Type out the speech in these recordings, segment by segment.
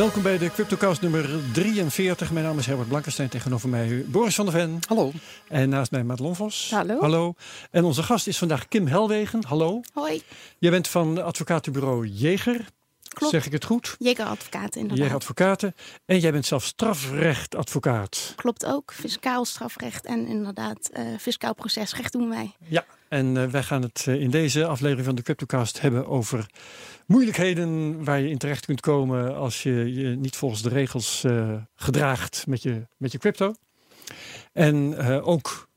Welkom bij de CryptoCast nummer 43. Mijn naam is Herbert Blankenstein. Tegenover mij Boris van der Ven. Hallo. En naast mij Madelon Vos. Hallo. Hallo. En onze gast is vandaag Kim Helwegen. Hallo. Hoi. Jij bent van advocatenbureau Jeger. Klopt. Zeg ik het goed? Jegeradvocaat inderdaad. Jeger Advocaten. En jij bent zelf strafrechtadvocaat. Klopt ook. Fiscaal strafrecht en inderdaad eh, fiscaal procesrecht doen wij. Ja. En eh, wij gaan het eh, in deze aflevering van de CryptoCast hebben over moeilijkheden waar je in terecht kunt komen als je je niet volgens de regels gedraagt met je, met je crypto. En ook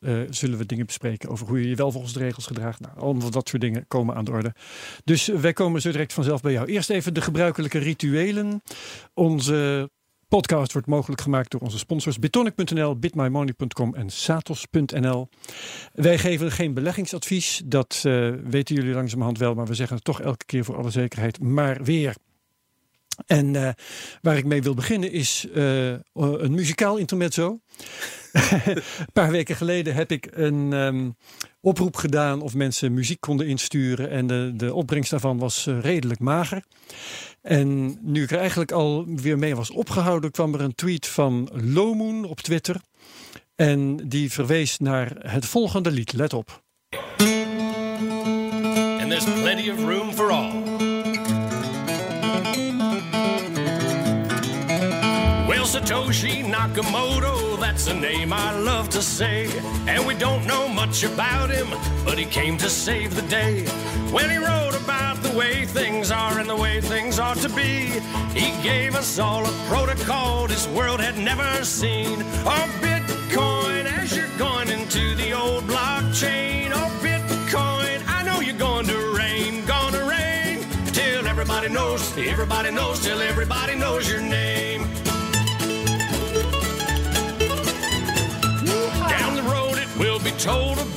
eh, zullen we dingen bespreken over hoe je je wel volgens de regels gedraagt. Nou, allemaal dat soort dingen komen aan de orde. Dus wij komen zo direct vanzelf bij jou. Eerst even de gebruikelijke rituelen. Onze podcast wordt mogelijk gemaakt door onze sponsors Bitonic.nl, bitmymoney.com en Satos.nl. Wij geven geen beleggingsadvies, dat eh, weten jullie langzamerhand wel, maar we zeggen het toch elke keer voor alle zekerheid maar weer. En eh, waar ik mee wil beginnen is eh, een muzikaal intermezzo. een paar weken geleden heb ik een ehm, oproep gedaan of mensen muziek konden insturen. En de, de opbrengst daarvan was eh, redelijk mager. En nu ik er eigenlijk al weer mee was opgehouden, kwam er een tweet van Lomoon op Twitter. En die verwees naar het volgende lied. Let op. and there's plenty of room for all. Satoshi Nakamoto, that's a name I love to say. And we don't know much about him, but he came to save the day. When he wrote about the way things are and the way things ought to be, he gave us all a protocol this world had never seen. Oh, Bitcoin, as you're going into the old blockchain. Oh, Bitcoin, I know you're going to rain, gonna rain. Till everybody knows, everybody knows, till everybody knows your name.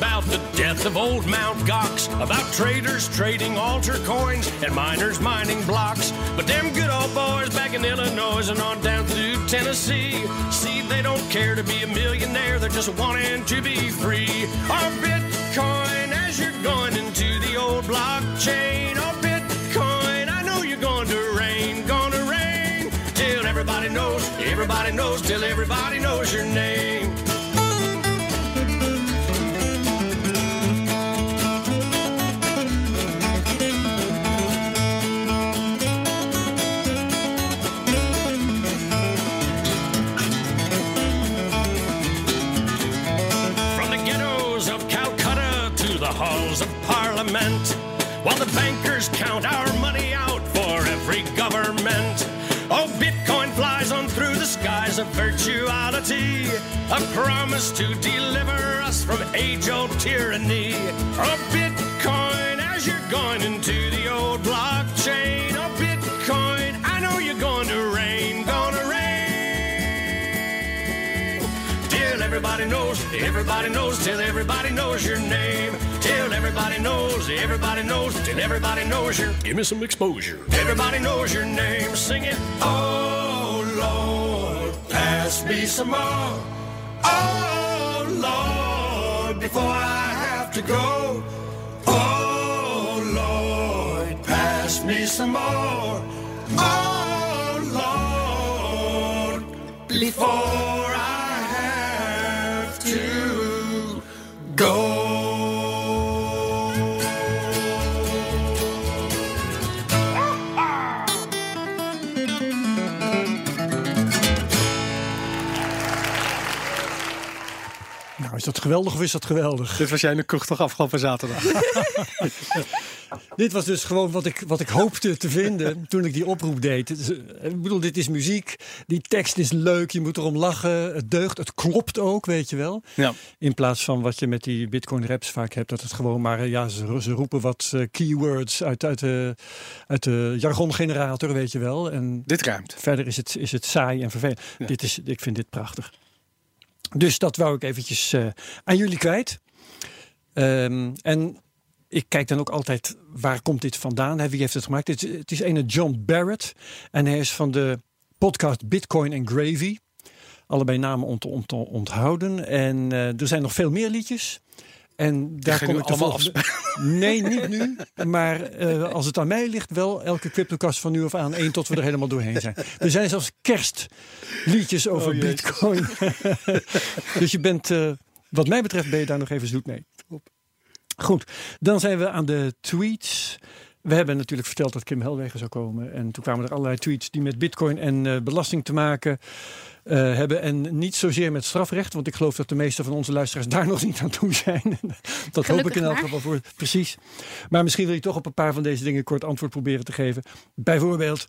About the death of old Mount Gox, about traders trading altar coins and miners mining blocks. But them good old boys back in Illinois and on down through Tennessee, see, they don't care to be a millionaire, they're just wanting to be free. Our Bitcoin, as you're going into the old blockchain, our Bitcoin, I know you're going to rain, gonna rain, till everybody knows, everybody knows, till everybody knows your name. While the bankers count our money out for every government. Oh, Bitcoin flies on through the skies of virtuality, a promise to deliver us from age old tyranny. Oh, Bitcoin, as you're going into the old blockchain. Oh, everybody knows, everybody knows, till everybody knows your name. Till everybody knows, everybody knows, till everybody knows your. Give me some exposure. Everybody knows your name. Sing it. Oh Lord, pass me some more. Oh Lord, before I have to go. Oh Lord, pass me some more. Oh Lord, before geweldig of is dat geweldig? Dit was jij in de toch afgelopen zaterdag? Dit was dus gewoon wat ik, wat ik hoopte te vinden toen ik die oproep deed. Is, eh, ik bedoel, dit is muziek. Die tekst is leuk. Je moet erom lachen. Het deugt. Het klopt ook, weet je wel. Ja. In plaats van wat je met die Bitcoin raps vaak hebt. Dat het gewoon maar, eh, ja, ze, ze roepen wat eh, keywords uit, uit, de, uit de jargongenerator, weet je wel. En Dit ruimt. verder is het, is het saai en vervelend. Dit is, ik vind dit prachtig. Dus dat wou ik eventjes eh, aan jullie kwijt. Ehm, en ik kijk dan ook altijd, waar komt dit vandaan? Hè, Wie heeft het gemaakt? Het, is- het is een John Barrett. En hij is van de podcast Bitcoin and Gravy. Allebei namen om te, om te onthouden. En eh, er zijn nog veel meer liedjes. En daar kom ik de volgende... Nee, niet nu. Maar eh, als het aan mij ligt, wel elke CryptoCast van nu af aan één tot we er helemaal doorheen zijn. Er zijn zelfs kerstliedjes over Oh. Bitcoin. dus je bent, eh, wat mij betreft, ben je daar nog even zoet mee. Goed, dan zijn we aan de tweets. We hebben natuurlijk verteld dat Kim Helwegen zou komen. En toen kwamen er allerlei tweets die met bitcoin en eh, belasting te maken eh, hebben. En niet zozeer met strafrecht. Want ik geloof dat de meeste van onze luisteraars daar nog niet aan toe zijn. dat hoop ik in elk geval voor. Precies. Maar misschien wil je toch op een paar van deze dingen kort antwoord proberen te geven. Bijvoorbeeld,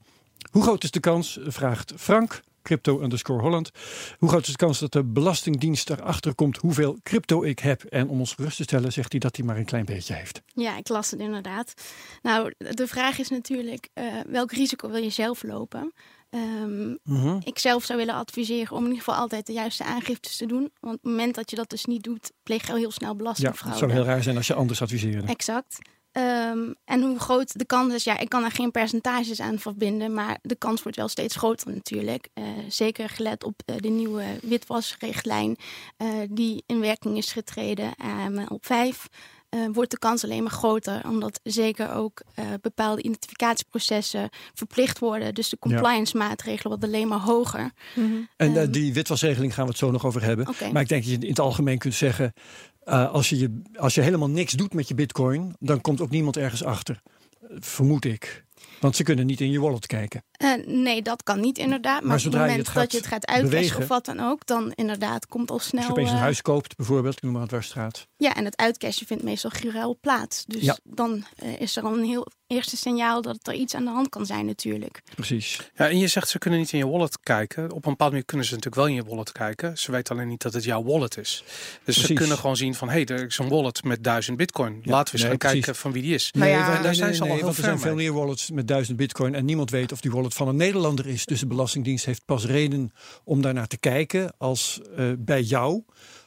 hoe groot is de kans, vraagt Frank, crypto underscore Holland. Hoe groot is de kans dat de Belastingdienst erachter komt hoeveel crypto ik heb? En om ons gerust te stellen zegt hij dat hij maar een klein beetje heeft. Ja, ik las het inderdaad. Nou, de vraag is natuurlijk, eh, welk risico wil je zelf lopen? Mhm. ik zelf zou willen adviseren om in ieder geval altijd de juiste aangiftes te doen. Want op het moment dat je dat dus niet doet, pleeg je al heel snel Ja, belastingfraude. het zou heel raar zijn als je anders adviseerde. Exact. Ehm, en hoe groot de kans is, ja, ik kan daar geen percentages aan verbinden, maar de kans wordt wel steeds groter natuurlijk. Eh, zeker gelet op eh, de nieuwe witwasrichtlijn eh, die in werking is getreden op 5. Wordt de kans alleen maar groter, omdat zeker ook eh, bepaalde identificatieprocessen verplicht worden. Dus de compliance maatregelen worden alleen maar hoger. En eh, Ehm. die witwasregeling gaan we het zo nog over hebben. Maar ik denk dat je in het algemeen kunt zeggen... eh, als, je, je- als je helemaal niks doet met je bitcoin... dan komt ook niemand ergens achter. Eh, Vermoed ik. Want ze kunnen niet in je wallet kijken. Eh, nee, dat kan niet inderdaad. Maar, Maar op het zodra je moment het gaat dat je het gaat of wat dan ook, dan inderdaad komt al snel. Als je opeens een eh, huis koopt, bijvoorbeeld, ik noem maar een dwarsstraat. Ja, en het uitcashen vindt meestal gruwel plaats. Dus Ja. dan eh, is er al een heel eerste signaal dat er iets aan de hand kan zijn natuurlijk. Precies. Ja, en je zegt ze kunnen niet in je wallet kijken. Op een bepaalde manier kunnen ze natuurlijk wel in je wallet kijken. Ze weten alleen niet dat het jouw wallet is. Dus ze kunnen gewoon zien van, hé, hey, er is een wallet met duizend bitcoin. Ja, Laten we eens nee, gaan precies. kijken van wie die is. Nou ja, daar zijn ze al wel heel want er zijn veel mee. meer wallets met duizend bitcoin en niemand weet of die wallet van een Nederlander is. Dus de Belastingdienst heeft pas reden om daarnaar te kijken als eh, bij jou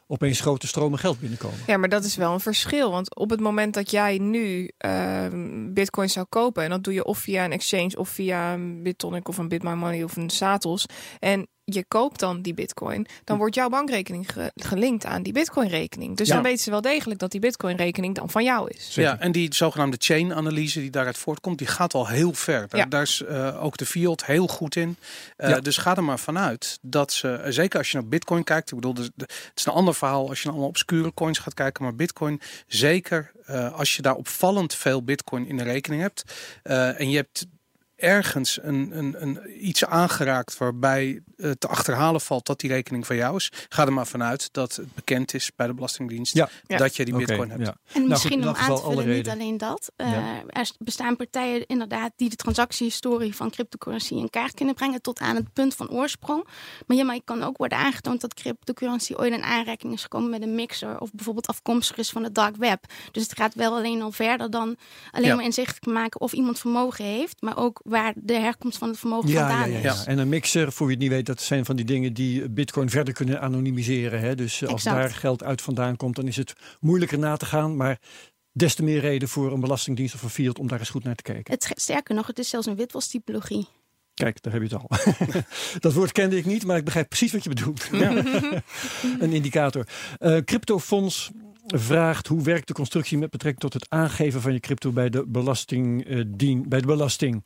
opeens grote stromen geld binnenkomen. Ja, maar dat is wel een verschil. Want op het moment dat jij nu ehm bitcoin zou kopen... en dat doe je of via een exchange of via een BitTonic of een BitMyMoney of een Satos... en je koopt dan die bitcoin, dan wordt jouw bankrekening ge- gelinkt aan die bitcoin-rekening. Dus Ja. dan weten ze wel degelijk dat die bitcoin-rekening dan van jou is. Zeker. Ja, en die zogenaamde chain-analyse die daaruit voortkomt, die gaat al heel ver. Daar, Ja. daar is eh, ook de Fiat heel goed in. Eh, Ja. Dus ga er maar vanuit dat ze, eh, zeker als je naar Bitcoin kijkt, ik bedoel, de, de- het is een ander verhaal als je naar allemaal obscure coins gaat kijken, maar Bitcoin, zeker eh, als je daar opvallend veel Bitcoin in de rekening hebt eh, en je hebt ergens een, een, een, iets aangeraakt waarbij te achterhalen valt dat die rekening van jou is, ga er maar vanuit dat het bekend is bij de Belastingdienst Ja. Ja. dat je die Bitcoin hebt. ja. En Nou misschien goed, om aan te alle vullen, niet alleen dat. Eh, Ja. Er bestaan partijen inderdaad die de transactiehistorie van cryptocurrency in kaart kunnen brengen tot aan het punt van oorsprong. Maar hiermee kan ook worden aangetoond dat cryptocurrency ooit in aanraking is gekomen met een mixer of bijvoorbeeld afkomstig is van het dark web. Dus het gaat wel alleen al verder dan alleen Ja. maar inzichtelijk maken of iemand vermogen heeft, maar ook waar de herkomst van het vermogen Ja, ja, vandaan ja, is. ja. En een mixer, voor wie het niet weet, dat zijn van die dingen die Bitcoin verder kunnen anonimiseren. Hè? Dus als Exact. daar geld uit vandaan komt, dan is het moeilijker na te gaan. Maar des te meer reden voor een belastingdienst of een fiat om daar eens goed naar te kijken. Het, sterker nog, het is zelfs een witwastypologie. Kijk, daar heb je het al. dat woord kende ik niet, maar ik begrijp precies wat je bedoelt. een indicator. Eh Cryptofonds vraagt hoe werkt de constructie met betrekking tot het aangeven van je crypto bij de belasting. eh, dien, bij de belasting.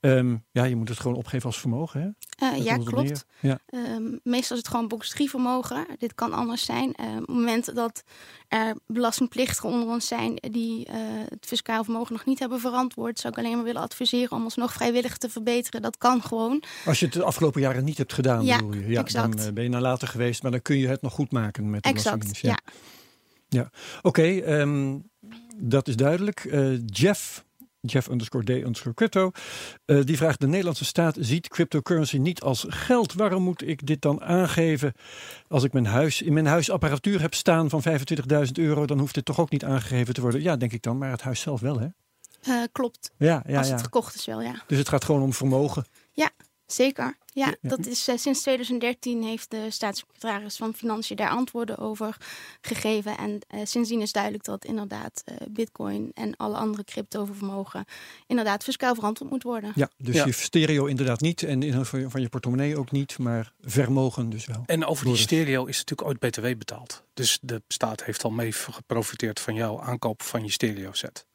Ehm, ja, je moet het gewoon opgeven als vermogen. Hè? Daar ja, klopt. Ja. Ehm, meestal is het gewoon box 3 vermogen. Dit kan anders zijn. Ehm, op het moment dat er belastingplichtigen onder ons zijn die eh, het fiscaal vermogen nog niet hebben verantwoord, zou ik alleen maar willen adviseren om ons nog vrijwillig te verbeteren. Dat kan gewoon. Als je het de afgelopen jaren niet hebt gedaan, Ja, bedoel je. Ja, exact. dan ben je naar later geweest, maar dan kun je het nog goed maken met de Exact. Belastingdienst. Ja. Oké, ehm, dat is duidelijk. Eh, Jeff, Jeff underscore D underscore crypto, eh, die vraagt: De Nederlandse staat ziet cryptocurrency niet als geld. Waarom moet ik dit dan aangeven? Als ik mijn huis, in mijn huis apparatuur heb staan van 25.000 euro, dan hoeft dit toch ook niet aangegeven te worden? Ja, denk ik dan, maar het huis zelf wel, hè? Eh, klopt. Ja, ja, Als ja. het gekocht is wel, ja. Dus het gaat gewoon om vermogen. Zeker. Ja, Ja. dat is eh, sinds 2013 heeft de staatssecretaris van Financiën daar antwoorden over gegeven. En eh, sindsdien is duidelijk dat inderdaad eh, bitcoin en alle andere cryptovermogen inderdaad fiscaal verantwoord moet worden. Ja, dus Ja. je stereo inderdaad niet en in, van, je, van je portemonnee ook niet, maar vermogen dus wel. En over die stereo is natuurlijk ooit BTW betaald. Dus de staat heeft al mee geprofiteerd van jouw aankoop van je stereo set.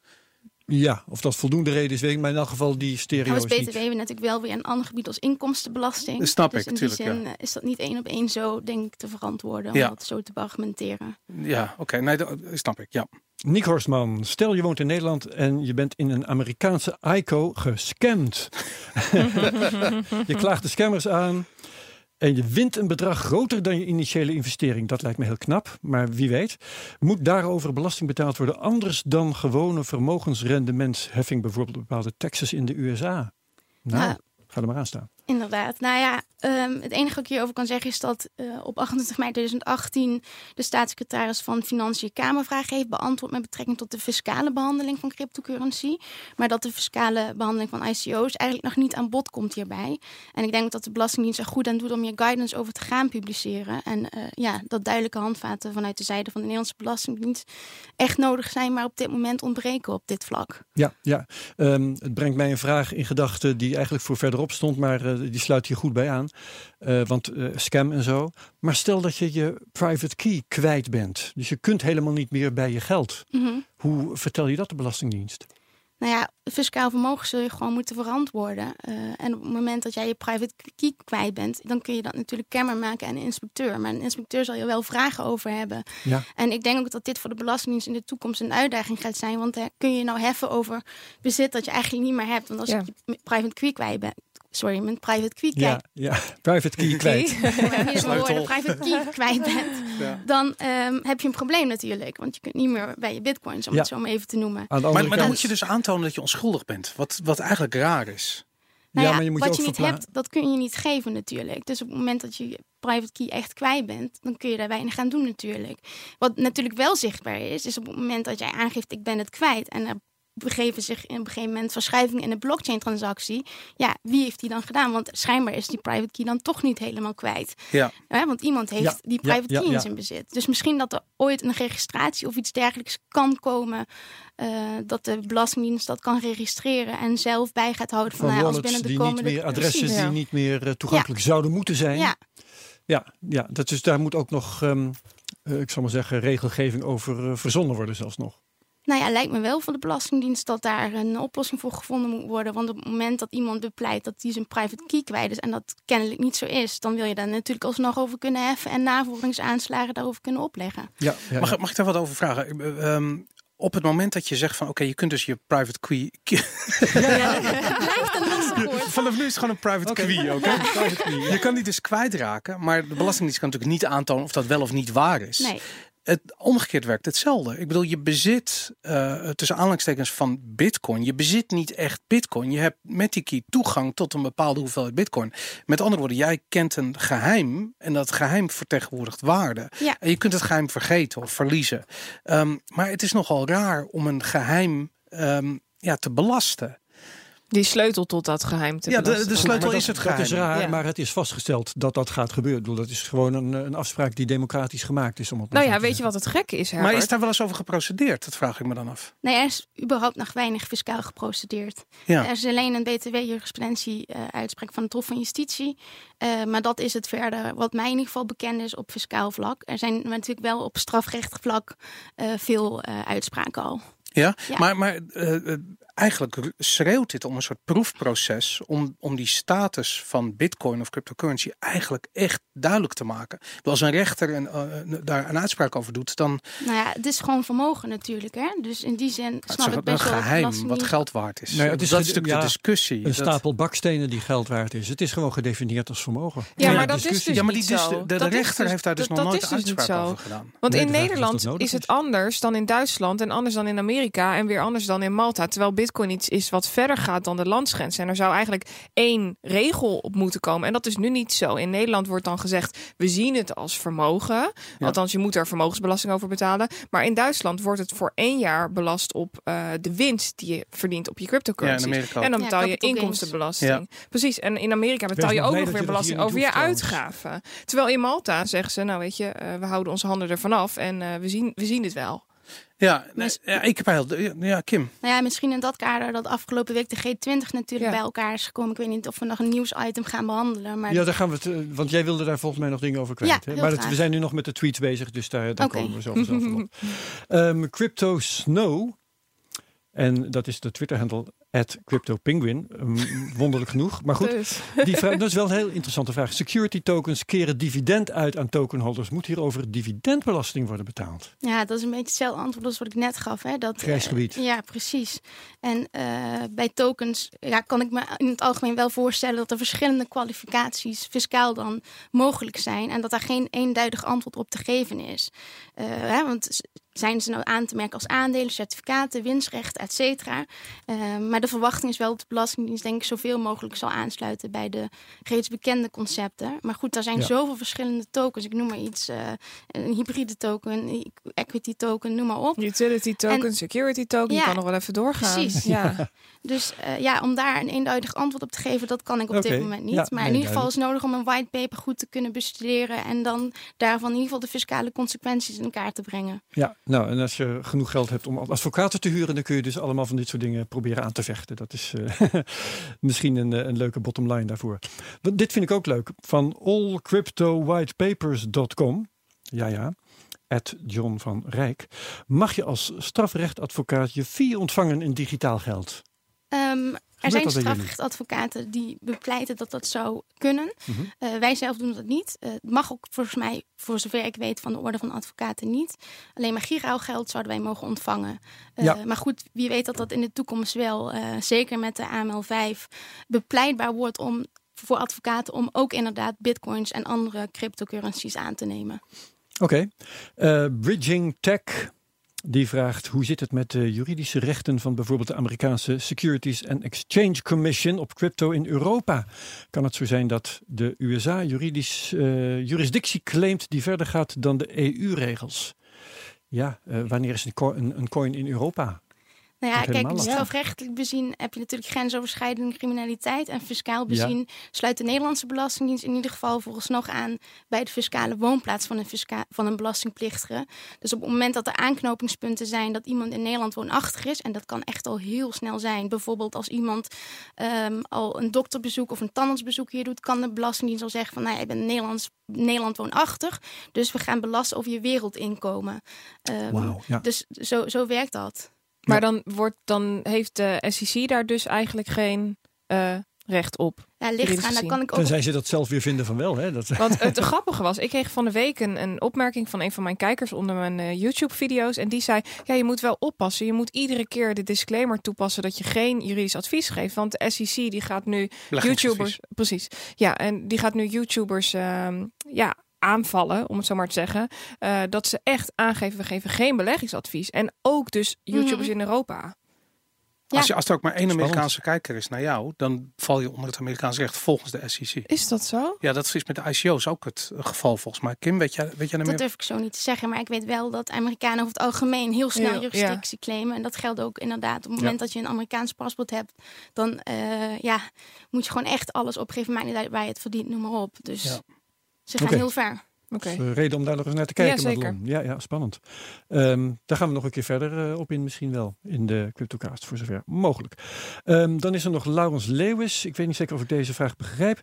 Ja, of dat voldoende reden is, weet ik, maar in elk geval die stereo Nou is is BTW niet... natuurlijk wel weer een ander gebied als inkomstenbelasting. Dat snap dus ik, in die tuurlijk, zin is dat niet één op één zo, denk ik, te verantwoorden. Ja. Om dat zo te argumenteren. Ja, oké. Nee, dat snap ik. Ja. Nick Horstman, stel je woont in Nederland en je bent in een Amerikaanse ICO gescamd. je klaagt de scammers aan en je wint een bedrag groter dan je initiële investering. Dat lijkt me heel knap, maar wie weet. Moet daarover belasting betaald worden anders dan gewone vermogensrendementsheffing, bijvoorbeeld bepaalde taxes in de USA? Nou, ga er maar aan staan. Inderdaad. Nou ja, ehm, het enige wat ik hierover kan zeggen is dat eh, op 28 mei 2018 de staatssecretaris van Financiën Kamervragen heeft beantwoord met betrekking tot de fiscale behandeling van cryptocurrency. Maar dat de fiscale behandeling van ICO's eigenlijk nog niet aan bod komt hierbij. En ik denk dat de Belastingdienst er goed aan doet om hier guidance over te gaan publiceren. En eh, ja, dat duidelijke handvaten vanuit de zijde van de Nederlandse Belastingdienst echt nodig zijn, maar op dit moment ontbreken op dit vlak. Ja, ja. Ehm, het brengt mij een vraag in gedachten die eigenlijk voor verderop stond, maar eh, die sluit hier goed bij aan. Eh, want eh, scam en zo. Maar stel dat je je private key kwijt bent. Dus je kunt helemaal niet meer bij je geld. Mhm. Hoe vertel je dat de Belastingdienst? Nou ja, fiscaal vermogen zul je gewoon moeten verantwoorden. Eh, en op het moment dat jij je private key kwijt bent, dan kun je dat natuurlijk kenbaar maken aan de inspecteur. Maar een inspecteur zal je wel vragen over hebben. Ja. En ik denk ook dat dit voor de Belastingdienst in de toekomst een uitdaging gaat zijn. Want kun je nou heffen over bezit dat je eigenlijk niet meer hebt. Want als Ja. ik je private key kwijt ben. Sorry, mijn private key Ja, kwijt. ja. private key kwijt. Wanneer je private key kwijt bent, Ja. dan ehm, heb je een probleem natuurlijk. Want je kunt niet meer bij je bitcoins, om Ja. het zo maar even te noemen. Maar, maar dan moet je dus aantonen dat je onschuldig bent. Wat, wat eigenlijk raar is. Nou ja, ja, maar je moet wat je niet hebt, dat kun je niet geven natuurlijk. Dus op het moment dat je je private key echt kwijt bent, dan kun je daar weinig aan doen natuurlijk. Wat natuurlijk wel zichtbaar is, is op het moment dat jij aangeeft ik ben het kwijt en er begeven zich in op een gegeven moment verschuivingen in de blockchain transactie. Ja, wie heeft die dan gedaan? Want schijnbaar is die private key dan toch niet helemaal kwijt. Ja. Hè, want iemand heeft Ja, die private ja, key ja. in zijn bezit. Dus misschien dat er ooit een registratie of iets dergelijks kan komen. eh, dat de Belastingdienst dat kan registreren en zelf bij gaat houden van, van nou ja, als binnen de die niet komende meer, adressen Precies. die Ja. niet meer eh, toegankelijk zouden moeten zijn. Ja, Ja, ja dat is, daar moet ook nog, ehm, eh, ik zal maar zeggen, regelgeving over eh, verzonnen worden zelfs nog. Nou ja, lijkt me wel van de Belastingdienst dat daar een oplossing voor gevonden moet worden. Want op het moment dat iemand bepleit dat hij zijn private key kwijt is en dat kennelijk niet zo is, dan wil je daar natuurlijk alsnog over kunnen heffen en navolgingsaanslagen daarover kunnen opleggen. Ja, ja, Mag, ja. mag ik daar wat over vragen? Eh, ehm, op het moment dat je zegt van oké, je kunt dus je private key. Het blijft een lastig woord. Vanaf nu is het gewoon een private Oké. key ook. hè? Je kan die dus kwijtraken, maar de Belastingdienst kan natuurlijk niet aantonen of dat wel of niet waar is. Nee, Het omgekeerd werkt hetzelfde. Ik bedoel, je bezit eh, tussen aanhalingstekens van bitcoin. Je bezit niet echt bitcoin. Je hebt met die key toegang tot een bepaalde hoeveelheid bitcoin. Met andere woorden, jij kent een geheim en dat geheim vertegenwoordigt waarde. Ja. En je kunt het geheim vergeten of verliezen. Ehm, maar het is nogal raar om een geheim ehm, ja, te belasten. Die sleutel tot dat geheim te Ja, de- de sleutel Maar dat, is het dat is geheim. raar, Ja. maar het is vastgesteld dat dat gaat gebeuren. Ik bedoel, dat is gewoon een, een afspraak die democratisch gemaakt is. Om het maar Nou ja, weet je wat het gekke is, Maar Herbert? is daar wel eens over geprocedeerd? Dat vraag ik me dan af. nee, er is überhaupt nog weinig fiscaal geprocedeerd. Ja. Er is alleen een btw-jurisprudentie-uitspraak van het Hof van Justitie. Eh, maar dat is het verder, wat mij in ieder geval bekend is op fiscaal vlak. Er zijn natuurlijk wel op strafrechtelijk vlak eh, veel eh, uitspraken al. Ja, Ja. maar, maar eh, eh, eigenlijk schreeuwt dit om een soort proefproces om, om die status van bitcoin of cryptocurrency eigenlijk echt duidelijk te maken. Als een rechter eh, daar een uitspraak over doet, dan Nou ja, het is gewoon vermogen natuurlijk. Hè? Dus in die zin het is snap toch ik een best wel. dat de geheim wat geld waard is. Nee, het is dat is natuurlijk ja, de discussie. Een Dat- stapel bakstenen die geld waard is. Het is gewoon gedefinieerd als vermogen. Ja, maar dat is dus ja, maar die zo. de, de Dat is rechter dus- heeft daar dus dat- nog dat nooit is dus niet uitspraak zo. over gedaan. Want Nee, in is dat Nederland nodig is het is. anders dan in Duitsland en anders dan in Amerika. Amerika en weer anders dan in Malta. Terwijl Bitcoin iets is wat verder gaat dan de landsgrens. En er zou eigenlijk één regel op moeten komen. En dat is nu niet zo. In Nederland wordt dan gezegd: we zien het als vermogen. Althans, je moet er vermogensbelasting over betalen. Maar in Duitsland wordt het voor één jaar belast op uh, de winst die je verdient op je cryptocurrency. En dan Ja, betaal je inkomstenbelasting. Precies. En in Amerika betaal je ook nog weer belasting over je uitgaven. Terwijl in Malta zeggen ze: nou weet je, eh, we houden onze handen ervan af en eh, we, zien, we zien dit wel. Ja, nee, ja, ik heb heel... Ja, Kim. Nou ja, misschien in dat kader dat afgelopen week de G20 natuurlijk Ja. bij elkaar is gekomen. Ik weet niet of we nog een nieuwsitem gaan behandelen. Maar Ja, daar gaan we het, eh, want jij wilde daar volgens mij nog dingen over kwijt. Ja, hè? heel Maar dat, we zijn nu nog met de tweets bezig, dus daar, daar komen we zo vanzelf op. Ehm, Crypto Snow, en dat is de Twitter-handle CryptoPenguin, um, wonderlijk genoeg. Maar goed, Dus. die vraag, dat is wel een heel interessante vraag. Security tokens keren dividend uit aan tokenholders. Moet hierover dividendbelasting worden betaald? Ja, dat is een beetje hetzelfde antwoord als wat ik net gaf. Hè? Dat, Grijs eh, ja, precies. En eh, bij tokens ja, kan ik me in het algemeen wel voorstellen dat er verschillende kwalificaties fiscaal dan mogelijk zijn. En dat daar geen eenduidig antwoord op te geven is. Eh, hè, want zijn ze nou aan te merken als aandelen, certificaten, winstrecht, et cetera. Eh, maar de verwachting is wel dat de Belastingdienst denk ik zoveel mogelijk zal aansluiten bij de reeds bekende concepten. Maar goed, er zijn Ja. zoveel verschillende tokens. Ik noem maar iets, eh, een hybride token, een equity token, noem maar op. Utility token, En- security token, Ja, je kan nog wel even doorgaan. precies. Ja. Dus eh, ja, om daar een eenduidig antwoord op te geven, dat kan ik op dit moment niet. ja, maar in ieder geval is het nodig om een whitepaper goed te kunnen bestuderen en dan daarvan in ieder geval de fiscale consequenties in kaart te brengen. Ja, nou, en als je genoeg geld hebt om advocaten te huren, dan kun je dus allemaal van dit soort dingen proberen aan te vechten. Dat is eh, misschien een, eh, een leuke bottom line daarvoor. Want dit vind ik ook leuk. Van allcryptowhitepapers.com. Ja, ja. At John van Rijk. Mag je als strafrechtadvocaat je fee ontvangen in digitaal geld? Ehm, er zijn strafrechtadvocaten die bepleiten dat dat zou kunnen. Eh, wij zelf doen dat niet. Eh, Het mag ook volgens mij, voor zover ik weet, van de orde van advocaten niet. Alleen maar geld zouden wij mogen ontvangen. Eh, Ja. Maar goed, wie weet dat dat in de toekomst wel, zeker met de AML5, bepleitbaar wordt om voor advocaten om ook inderdaad bitcoins en andere cryptocurrencies aan te nemen. Oké. Bridging Tech. Die vraagt hoe zit het met de juridische rechten van bijvoorbeeld de Amerikaanse Securities and Exchange Commission op crypto in Europa? Kan het zo zijn dat de USA juridisch, eh, jurisdictie claimt die verder gaat dan de EU-regels? Ja, eh, wanneer is een coin in Europa? Nou ja, Nog kijk, helemaal strafrechtelijk bezien heb je natuurlijk grensoverschrijdende criminaliteit. En fiscaal Ja. bezien sluit de Nederlandse Belastingdienst in ieder geval vooralsnog aan bij de fiscale woonplaats van een, fisca van een belastingplichtige. Dus op het moment dat er aanknopingspunten zijn dat iemand in Nederland woonachtig is, en dat kan echt al heel snel zijn. Bijvoorbeeld als iemand ehm, al een dokterbezoek of een tandartsbezoek hier doet, kan de Belastingdienst al zeggen van nou ja, je bent Nederlands, Nederland woonachtig. Dus we gaan belasten over je wereldinkomen. Ehm, ja. Dus zo, zo werkt dat. Maar dan, wordt, dan heeft de SEC daar dus eigenlijk geen eh, recht op. Ja, ligt Juridisch aan, gezien. kan ik ook Tenzij ze dat zelf weer vinden van wel. Hè? Dat, Want het grappige was, ik kreeg van de week een, een opmerking van een van mijn kijkers onder mijn eh, YouTube-video's. En die zei: Ja, je moet wel oppassen. Je moet iedere keer de disclaimer toepassen dat je geen juridisch advies geeft. Want de SEC die gaat nu YouTubers. Precies. Ja, en die gaat nu YouTubers ehm, ja, aanvallen, om het zo maar te zeggen. eh, dat ze echt aangeven: we geven geen beleggingsadvies. En ook dus YouTubers Mhm. in Europa. Ja. Als, je, als er ook maar één Spannend. Amerikaanse kijker is naar jou, dan val je onder het Amerikaanse recht volgens de SEC. Is dat zo? Ja, dat is met de ICO's ook het geval volgens mij. Kim, weet jij, weet jij er Dat meer? durf ik zo niet te zeggen, maar ik weet wel dat Amerikanen over het algemeen heel snel Heel, jurisdictie claimen. En dat geldt ook inderdaad. Op het moment dat je een Amerikaans paspoort hebt, dan eh, ja, moet je gewoon echt alles opgeven. Maakt niet uit waar je het verdient, noem maar op. Dus Ja. Ze gaan heel ver. Oké. is een reden om daar nog eens naar te kijken. Ja, zeker. Madelon. Ja, ja, spannend. Ehm, daar gaan we nog een keer verder eh, op in, misschien wel. In de CryptoCast, voor zover mogelijk. Ehm, dan is er nog Laurens Lewis. Ik weet niet zeker of ik deze vraag begrijp.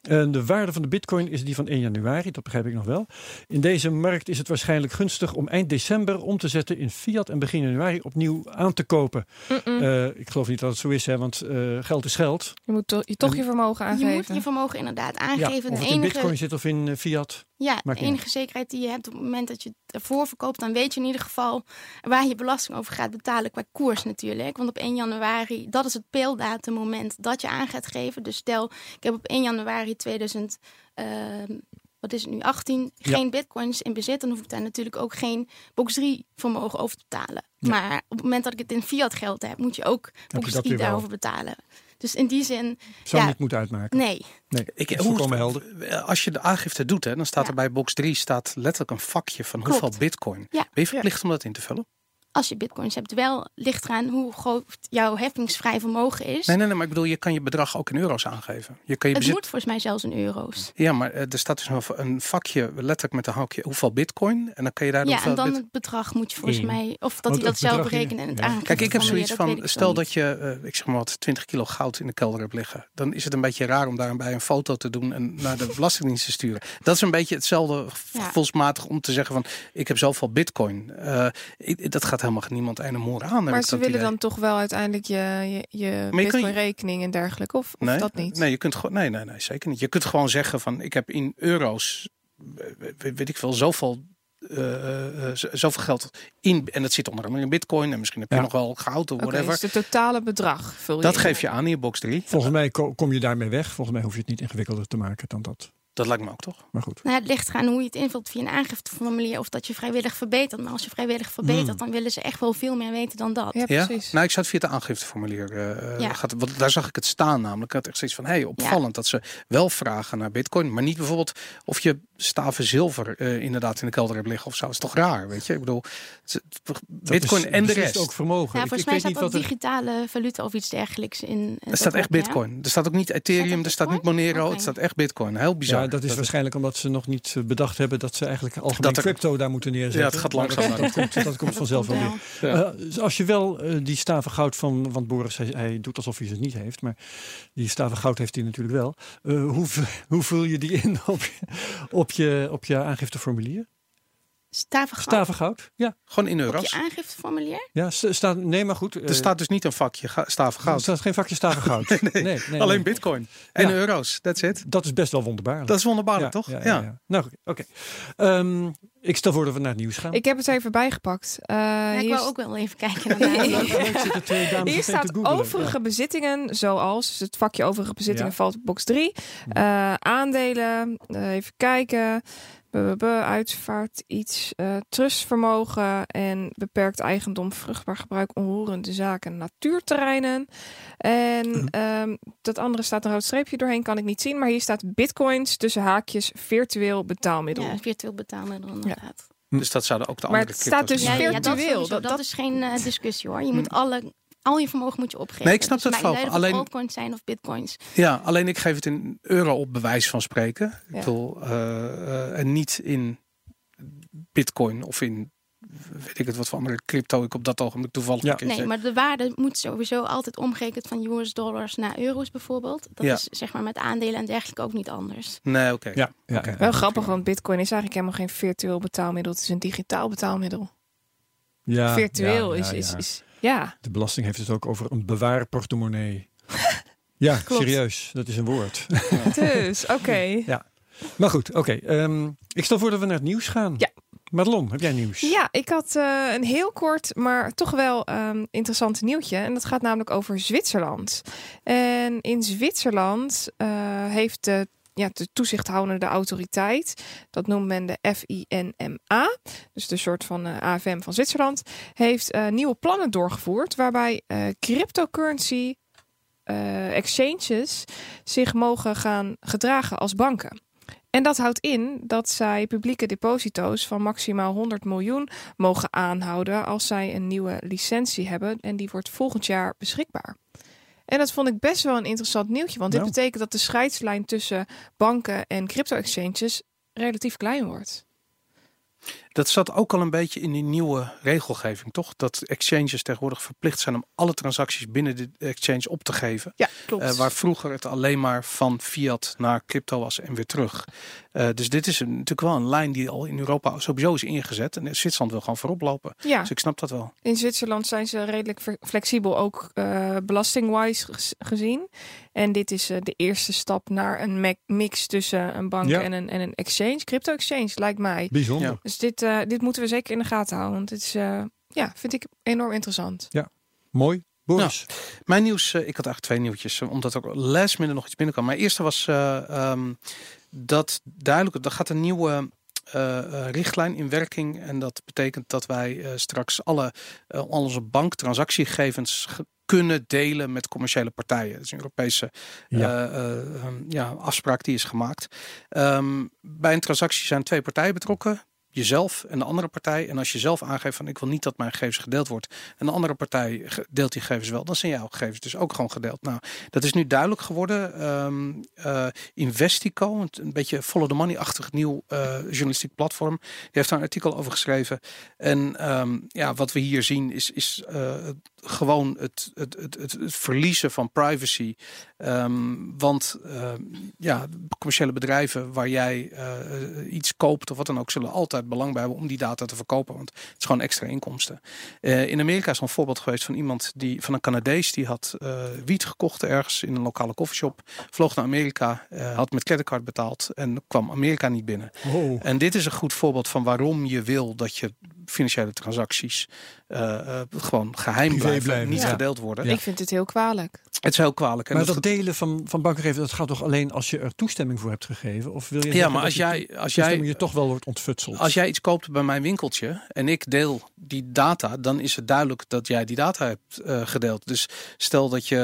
Eh, de waarde van de bitcoin is die van 1 januari, dat begrijp ik nog wel. In deze markt is het waarschijnlijk gunstig om eind december om te zetten in fiat en begin januari opnieuw aan te kopen. Eh, ik geloof niet dat het zo is, hè, want eh, geld is geld. je moet to- je toch en- je vermogen Je aangeven. moet je vermogen inderdaad Ja, aangeven. of het in bitcoin zit of in eh, fiat. Ja, de enige zekerheid die je hebt op het moment dat je het ervoor verkoopt, dan weet je in ieder geval waar je belasting over gaat betalen qua koers natuurlijk. Want op 1 januari, dat is het peeldatum moment dat je aan gaat geven. Dus stel, ik heb op 1 januari 2000, ehm, wat is het nu, 18, Ja. geen bitcoins in bezit, dan hoef ik daar natuurlijk ook geen box 3 vermogen over te betalen. Maar op het moment dat ik het in fiat geld heb, moet je ook box dat 3 weer wel. daarover betalen. Dus in die zin, Zou Ja. niet moeten uitmaken. nee. Nee, Ik, hoe- helder. Als je de aangifte doet, hè, dan staat Ja. er bij box 3 staat letterlijk een vakje van Klopt. hoeveel bitcoin. Ja. Ben je verplicht om dat in te vullen? Als je bitcoins hebt, wel ligt eraan hoe groot jouw heffingsvrij vermogen is. Nee, nee, nee, maar ik bedoel, je kan je bedrag ook in euro's aangeven. Je kan je het bezit... moet volgens mij zelfs in euro's. Ja, maar eh, er staat dus een- een vakje letterlijk met een haakje hoeveel bitcoin. En dan kan je daar Ja, en dan bit- het bedrag moet je volgens mij, of dat hij dat het zelf in- berekenen en het ja. aangeven. Kijk, ik heb zoiets van, stel dat je, eh, ik zeg maar wat, 20 kilo goud in de kelder hebt liggen. Dan is het een beetje raar om daarbij een foto te doen en naar de belastingdienst te sturen. Dat is een beetje hetzelfde Ja. gevoelsmatig om te zeggen van, ik heb zoveel bitcoin. Eh, ik- dat gaat helemaal niemand een moer aan. Maar ze willen idee. dan toch wel uiteindelijk je, je, je bitcoin-rekening en dergelijke, of, of nee, dat niet? Nee, je kunt gewoon, nee, nee, nee, zeker niet. Je kunt gewoon zeggen van, ik heb in euro's, eh, weet, ik veel, zoveel. eh, eh, z- zoveel geld in en dat zit onder andere in bitcoin en misschien heb je Ja. nog wel goud of whatever. dus het totale bedrag vul je dat in. geef je aan in je box 3. Volgens mij ko- kom je daarmee weg. Volgens mij hoef je het niet ingewikkelder te maken dan dat. Dat lijkt me ook toch? Maar goed. Nou, het ligt eraan hoe je het invult via een aangifteformulier of dat je vrijwillig verbetert. Maar als je vrijwillig verbetert, Hmm. dan willen ze echt wel veel meer weten dan dat. Ja, Ja? precies. Nou, ik het via het aangifteformulier. eh, Ja. gaat, want daar zag ik het staan namelijk. Ik had echt zoiets van, hey, opvallend dat ze wel vragen naar bitcoin. Maar niet bijvoorbeeld of je staven zilver eh, inderdaad in de kelder hebt liggen of zo. Dat is toch raar, weet je? Ik bedoel, het- bitcoin is en de rest. ook vermogen. Ja, volgens ik mij weet staat niet ook wat er... digitale valuta of iets dergelijks in. Er staat echt ook, ja. bitcoin. Er staat ook niet Ethereum, er staat niet? Monero, het staat echt bitcoin. Heel bizar. Ja, dat is waarschijnlijk omdat ze nog niet eh, bedacht hebben dat ze eigenlijk algemeen Dat er- crypto daar moeten neerzetten. Ja, het gaat langzaam Dat, dat, komt, dat komt vanzelf wel weer. Ja. Eh, dus als je wel eh, die staven goud van, want Boris hij, hij doet alsof hij ze niet heeft, maar die staven goud heeft hij natuurlijk wel. Eh, hoe, hoe vul je die in op je, op je, op je aangifteformulier? Staven goud Staven goud? Ja, Gewoon in op euro's. je aangifteformulier. ja st- staat, nee, maar goed. eh, Er staat dus niet een vakje ga- staven er goud. staat geen vakje staven goud. nee, nee, nee, Alleen nee. bitcoin. En Ja. euro's. That's it. Dat is best wel wonderbaarlijk. Dat is wonderbaarlijk, toch? Ja, ja, ja. Nou, oké. Ehm, ik stel voor dat we naar het nieuws gaan. Ik heb het even bijgepakt. Eh, Ja, ik hier wou ook wel even kijken naar Ja, Hier staat overige bezittingen, zoals dus het vakje overige bezittingen Ja. valt op box 3. Eh, aandelen, eh, even kijken. Uitvaart, iets, eh trustvermogen en beperkt eigendom, vruchtbaar gebruik, onroerende zaken, natuurterreinen. En Mhm. ehm, dat andere staat een rood streepje doorheen, kan ik niet zien. Maar hier staat bitcoins tussen haakjes virtueel betaalmiddel. Ja, virtueel betaalmiddel inderdaad. Dus dat zouden ook de Maar andere het staat dus Ja, zijn. ja, dat, virtueel, sowieso. dat- is geen eh, discussie hoor. Je moet alle, al je vermogen moet je opgeven. Nee, ik snap dus dat maakt wel. niet uit of het Alleen- altcoins zijn of bitcoins. Ja, alleen ik geef het in euro op bewijs van spreken. Ik bedoel, eh, eh, en niet in bitcoin of in weet ik het wat voor andere crypto ik op dat ogenblik toevallig Ja. Nee, maar de waarde moet sowieso altijd omgerekend van US dollars naar euro's bijvoorbeeld. Dat Ja. is zeg maar met aandelen en dergelijke ook niet anders. Nee, oké. Ja, ja. Wel grappig, want bitcoin is eigenlijk helemaal geen virtueel betaalmiddel. Het is een digitaal betaalmiddel. Ja, virtueel ja, ja, is, is, is... Ja, De belasting heeft het ook over een bewaarportemonnee. ja, Klopt. serieus. Dat is een woord. dus oké. maar goed, oké. ehm, ik stel voor dat we naar het nieuws gaan. Ja. Madelon, heb jij nieuws? Ja, ik had eh, een heel kort, maar toch wel ehm, interessant nieuwtje. En dat gaat namelijk over Zwitserland. En in Zwitserland eh, heeft de, ja, de toezichthoudende autoriteit, dat noemt men de FINMA, dus de soort van eh, AFM van Zwitserland, heeft eh, nieuwe plannen doorgevoerd waarbij eh, cryptocurrency exchanges zich mogen gaan gedragen als banken. En dat houdt in dat zij publieke deposito's van maximaal 100 miljoen mogen aanhouden als zij een nieuwe licentie hebben. En die wordt volgend jaar beschikbaar. En dat vond ik best wel een interessant nieuwtje. Want dit Nou. betekent dat de scheidslijn tussen banken en crypto-exchanges relatief klein wordt. Dat zat ook al een beetje in die nieuwe regelgeving, toch? Dat exchanges tegenwoordig verplicht zijn om alle transacties binnen de exchange op te geven. Ja, klopt. Eh, waar vroeger het alleen maar van fiat naar crypto was en weer terug. Eh, dus dit is een, natuurlijk wel een lijn die al in Europa sowieso is ingezet. En Zwitserland wil gewoon voorop lopen. ja, Dus ik snap dat wel. in Zwitserland zijn ze redelijk flexibel, ook eh belastingwise gezien. En dit is eh, de eerste stap naar een mix tussen een bank Ja. en, een, en een exchange. Crypto-exchange lijkt mij. Bijzonder. Ja. Dus dit, eh, dit moeten we zeker in de gaten houden. Want dit is, eh, ja, vind ik enorm interessant. Mooi. Boris, Mijn nieuws, eh, ik had eigenlijk twee nieuwtjes, omdat er ook last minute nog iets binnenkwam. Mijn eerste was eh, ehm, dat duidelijk, er gaat een nieuwe eh, eh, richtlijn in werking. En dat betekent dat wij eh, straks alle eh, al onze banktransactiegegevens ge- kunnen delen met commerciële partijen. Dat is een Europese Ja. eh, eh, ehm, ja, afspraak die is gemaakt. Ehm, bij een transactie zijn twee partijen betrokken. Jezelf en de andere partij. En als je zelf aangeeft van ik wil niet dat mijn gegevens gedeeld wordt. En de andere partij deelt die gegevens wel. Dan zijn jouw gegevens dus ook gewoon gedeeld. Nou, dat is nu duidelijk geworden. Ehm eh, Investico, een, een beetje follow the money-achtig nieuw eh, journalistiek platform. Die heeft daar een artikel over geschreven. En ehm, ja, wat we hier zien is, is eh, gewoon het, het, het, het, het verliezen van privacy. Ehm, want ehm, ja, commerciële bedrijven waar jij eh, iets koopt of wat dan ook, zullen altijd belang bij hebben om die data te verkopen. Want het is gewoon extra inkomsten. Eh, in Amerika is er een voorbeeld geweest van iemand die van een Canadees die had eh, wiet gekocht ergens in een lokale koffieshop. Vloog naar Amerika, had met creditcard betaald en kwam Amerika niet binnen. oh, En dit is een goed voorbeeld van waarom je wil dat je financiële transacties eh, eh, gewoon geheim Privé blijven, blijven, niet ja. gedeeld worden. Ik vind dit heel kwalijk. Het is heel kwalijk. En maar dat dat delen van, van bankgegevens, dat gaat toch alleen als je er toestemming voor hebt gegeven? Of wil je ja, maar als jij, als toestemming jij, je toch wel wordt ontfutseld? als jij iets koopt bij mijn winkeltje en ik deel die data, dan is het duidelijk dat jij die data hebt eh, gedeeld. Dus stel dat je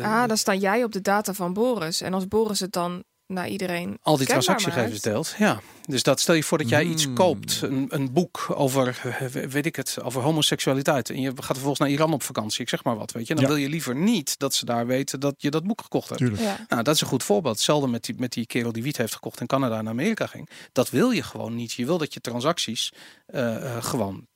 eh, Ah, dan sta jij op de data van Boris. En als Boris het dan naar iedereen al die transactiegegevens deelt. Ja, dus dat stel je voor dat jij iets Hmm. koopt, een, een boek over, weet ik het, over homoseksualiteit. En je gaat vervolgens naar Iran op vakantie, ik zeg maar wat, weet je. Dan Ja. wil je liever niet dat ze daar weten dat je dat boek gekocht hebt. Tuurlijk. Ja. Nou, dat is een goed voorbeeld. Hetzelfde met die, met die kerel die wiet heeft gekocht in Canada en Amerika ging. Dat wil je gewoon niet. Je wil dat je transacties eh, eh, gewoon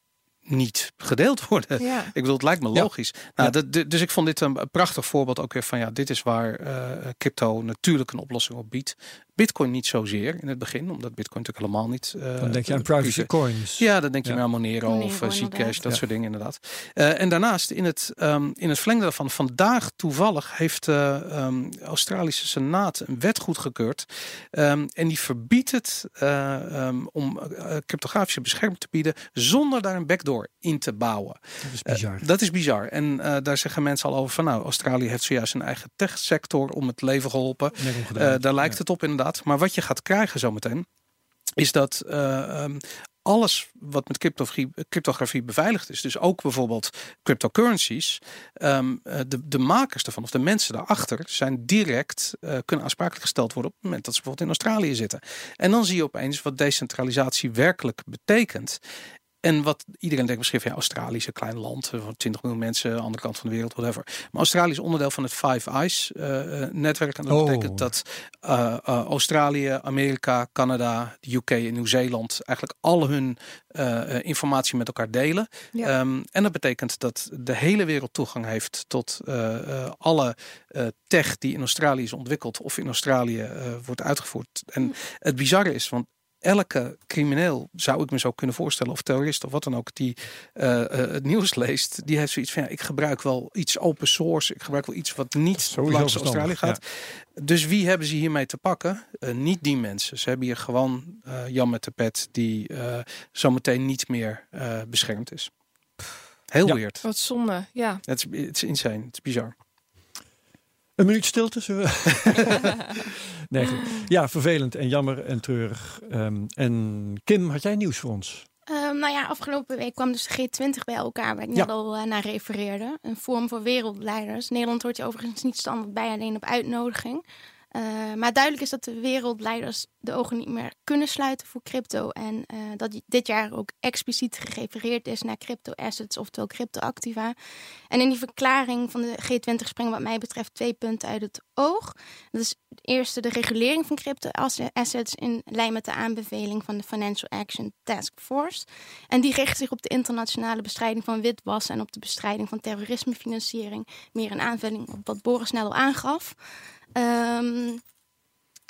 niet gedeeld worden. Ja. Ik bedoel, het lijkt me Ja. logisch. Nou, Ja. dat- d- dus ik vond dit een prachtig voorbeeld ook weer van ja, dit is waar eh, crypto natuurlijk een oplossing op biedt. Bitcoin niet zozeer in het begin, omdat Bitcoin natuurlijk helemaal niet. eh, Dan denk je aan privacy coins. ja, dan denk je aan Monero, Monero, of uh, Zcash, dat Ja. soort dingen inderdaad. Eh, en daarnaast, in het, ehm, in het verlengde daarvan, vandaag toevallig heeft de ehm, Australische Senaat een wet goedgekeurd. Ehm, en die verbiedt het eh, ehm, om eh, cryptografische bescherming te bieden zonder daar een backdoor in te bouwen. Dat is Eh, bizar. dat is bizar. En eh, daar zeggen mensen al over van nou, Australië heeft zojuist een eigen techsector om het leven geholpen. Eh, daar lijkt Ja. het op inderdaad. Maar wat je gaat krijgen zometeen, is dat eh, ehm, alles wat met cryptografie, cryptografie beveiligd is, dus ook bijvoorbeeld cryptocurrencies, ehm, eh, de, de makers daarvan of de mensen daarachter zijn direct eh, kunnen aansprakelijk gesteld worden op het moment dat ze bijvoorbeeld in Australië zitten. En dan zie je opeens wat decentralisatie werkelijk betekent. En wat iedereen denkt misschien van ja, Australië is een klein land, eh, van 20 miljoen mensen, aan de andere kant van de wereld, whatever. Maar Australië is onderdeel van het Five Eyes eh, eh, netwerk. En dat Oh. betekent dat eh, eh, Australië, Amerika, Canada, de UK en Nieuw-Zeeland eigenlijk al hun eh, eh, informatie met elkaar delen. Ja. Ehm, en dat betekent dat de hele wereld toegang heeft tot eh, eh, alle eh, tech die in Australië is ontwikkeld of in Australië eh, wordt uitgevoerd. En het bizarre is, want elke crimineel zou ik me zo kunnen voorstellen, of terrorist of wat dan ook, die eh, eh, het nieuws leest, die heeft zoiets van ja, ik gebruik wel iets open source, ik gebruik wel iets wat niet Sowieso langs Australië gaat. Dus wie hebben ze hiermee te pakken? Eh, niet die mensen. Ze hebben hier gewoon eh, Jan met de pet die eh, zometeen niet meer eh, beschermd is. Heel Ja. weird. Wat zonde, ja. Het is, het is insane. Het is bizar. Een minuut stilte, zullen we? nee, goed. Ja, vervelend en jammer en treurig. Ehm, en Kim, had jij nieuws voor ons? Ehm, nou ja, afgelopen week kwam dus de G20 bij elkaar, waar ik Ja. net al eh, naar refereerde. Een forum voor wereldleiders. Nederland hoort je overigens niet standaard bij, alleen op uitnodiging. Eh, maar duidelijk is dat de wereldleiders de ogen niet meer kunnen sluiten voor crypto. En eh, dat dit jaar ook expliciet gerefereerd is naar crypto assets, oftewel cryptoactiva. En in die verklaring van de G20 springen wat mij betreft twee punten uit het oog. Dat is eerste de regulering van crypto assets in lijn met de aanbeveling van de Financial Action Task Force. En die richt zich op de internationale bestrijding van witwassen en op de bestrijding van terrorismefinanciering. Meer een aanvulling op wat Boris net al aangaf. Ehm,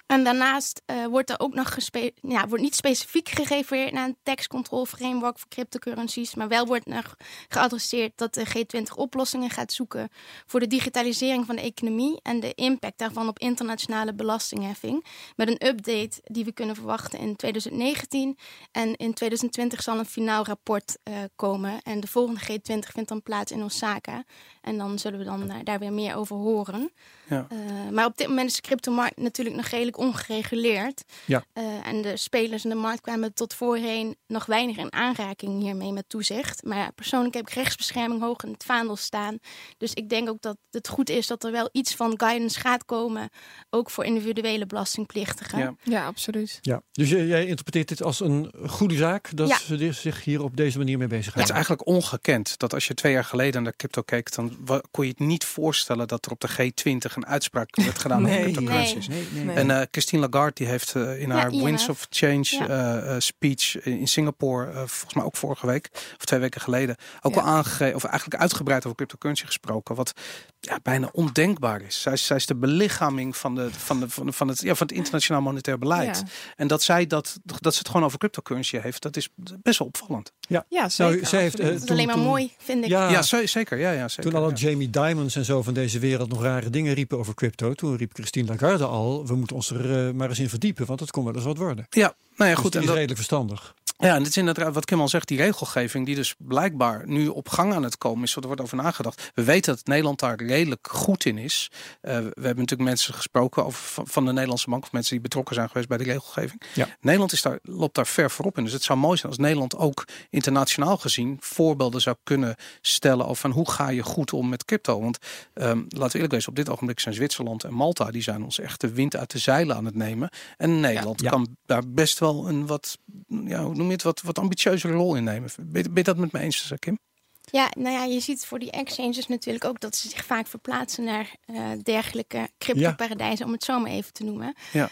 En daarnaast uh, wordt er ook nog ja, wordt niet specifiek gerefereerd naar een tax control framework voor cryptocurrencies, maar wel wordt nog geadresseerd dat de G20 oplossingen gaat zoeken voor de digitalisering van de economie en de impact daarvan op internationale belastingheffing. Met een update die we kunnen verwachten in 2019 en in 2020 zal een finaal rapport uh, komen en de volgende G20 vindt dan plaats in Osaka en dan zullen we dan uh, daar weer meer over horen. Ja. Uh, maar op dit moment is de cryptomarkt natuurlijk nog redelijk ongereguleerd. Ja. Uh, en de spelers in de markt kwamen tot voorheen nog weinig in aanraking hiermee met toezicht. Maar ja, persoonlijk heb ik rechtsbescherming hoog in het vaandel staan. Dus ik denk ook dat het goed is dat er wel iets van guidance gaat komen. Ook voor individuele belastingplichtigen. Ja, ja absoluut. Ja. Dus jij interpreteert dit als een goede zaak dat ja. ze zich hier op deze manier mee bezig gaan. Het is eigenlijk ongekend dat als je twee jaar geleden naar crypto keek, dan kon je het niet voorstellen dat er op de G20 een uitspraak werd gedaan nee, over cryptocurrencies. Nee, nee, en uh, Christine Lagarde die heeft uh, in haar Winds of Change uh, speech in Singapore, volgens mij ook vorige week of twee weken geleden, ook al aangegeven, of eigenlijk uitgebreid over cryptocurrency gesproken, wat ja, bijna ondenkbaar is. Zij, zij is de belichaming van, de, van, de, van, van, het, ja, van het internationaal monetair beleid. En dat zij dat, dat ze het gewoon over cryptocurrency heeft, dat is best wel opvallend. Ja, ja nou, zeker. Nou, zij heeft, dat is alleen maar mooi, vind ik. Ja, ja zeker. Ja, ja, zeker toen al Jamie Dimons en zo van deze wereld nog rare dingen riepen over crypto, toen riep Christine Lagarde al, we moeten ons er uh, maar eens in verdiepen, want het kon wel eens wat worden. Ja, nou ja, dus goed. en dat is redelijk verstandig. Ja, en dit is inderdaad wat Kim al zegt, die regelgeving die dus blijkbaar nu op gang aan het komen is, er wordt over nagedacht. We weten dat Nederland daar redelijk goed in is. Uh, we hebben natuurlijk mensen gesproken over, van de Nederlandse bank, of mensen die betrokken zijn geweest bij de regelgeving. Ja. Nederland is daar, loopt daar ver voorop in. Dus het zou mooi zijn als Nederland ook internationaal gezien voorbeelden zou kunnen stellen over van hoe ga je goed om met crypto. Want um, laten we eerlijk wezen, op dit ogenblik zijn Zwitserland en Malta, die zijn ons echt de wind uit de zeilen aan het nemen. En Nederland ja, ja. kan daar best wel een wat, ja, hoe noem je het, wat, wat ambitieuzere rol innemen. Ben, je dat met me eens, Kim? Ja, nou ja, je ziet voor die exchanges natuurlijk ook dat ze zich vaak verplaatsen naar uh, dergelijke cryptoparadijzen, ja. om het zo maar even te noemen. Ja.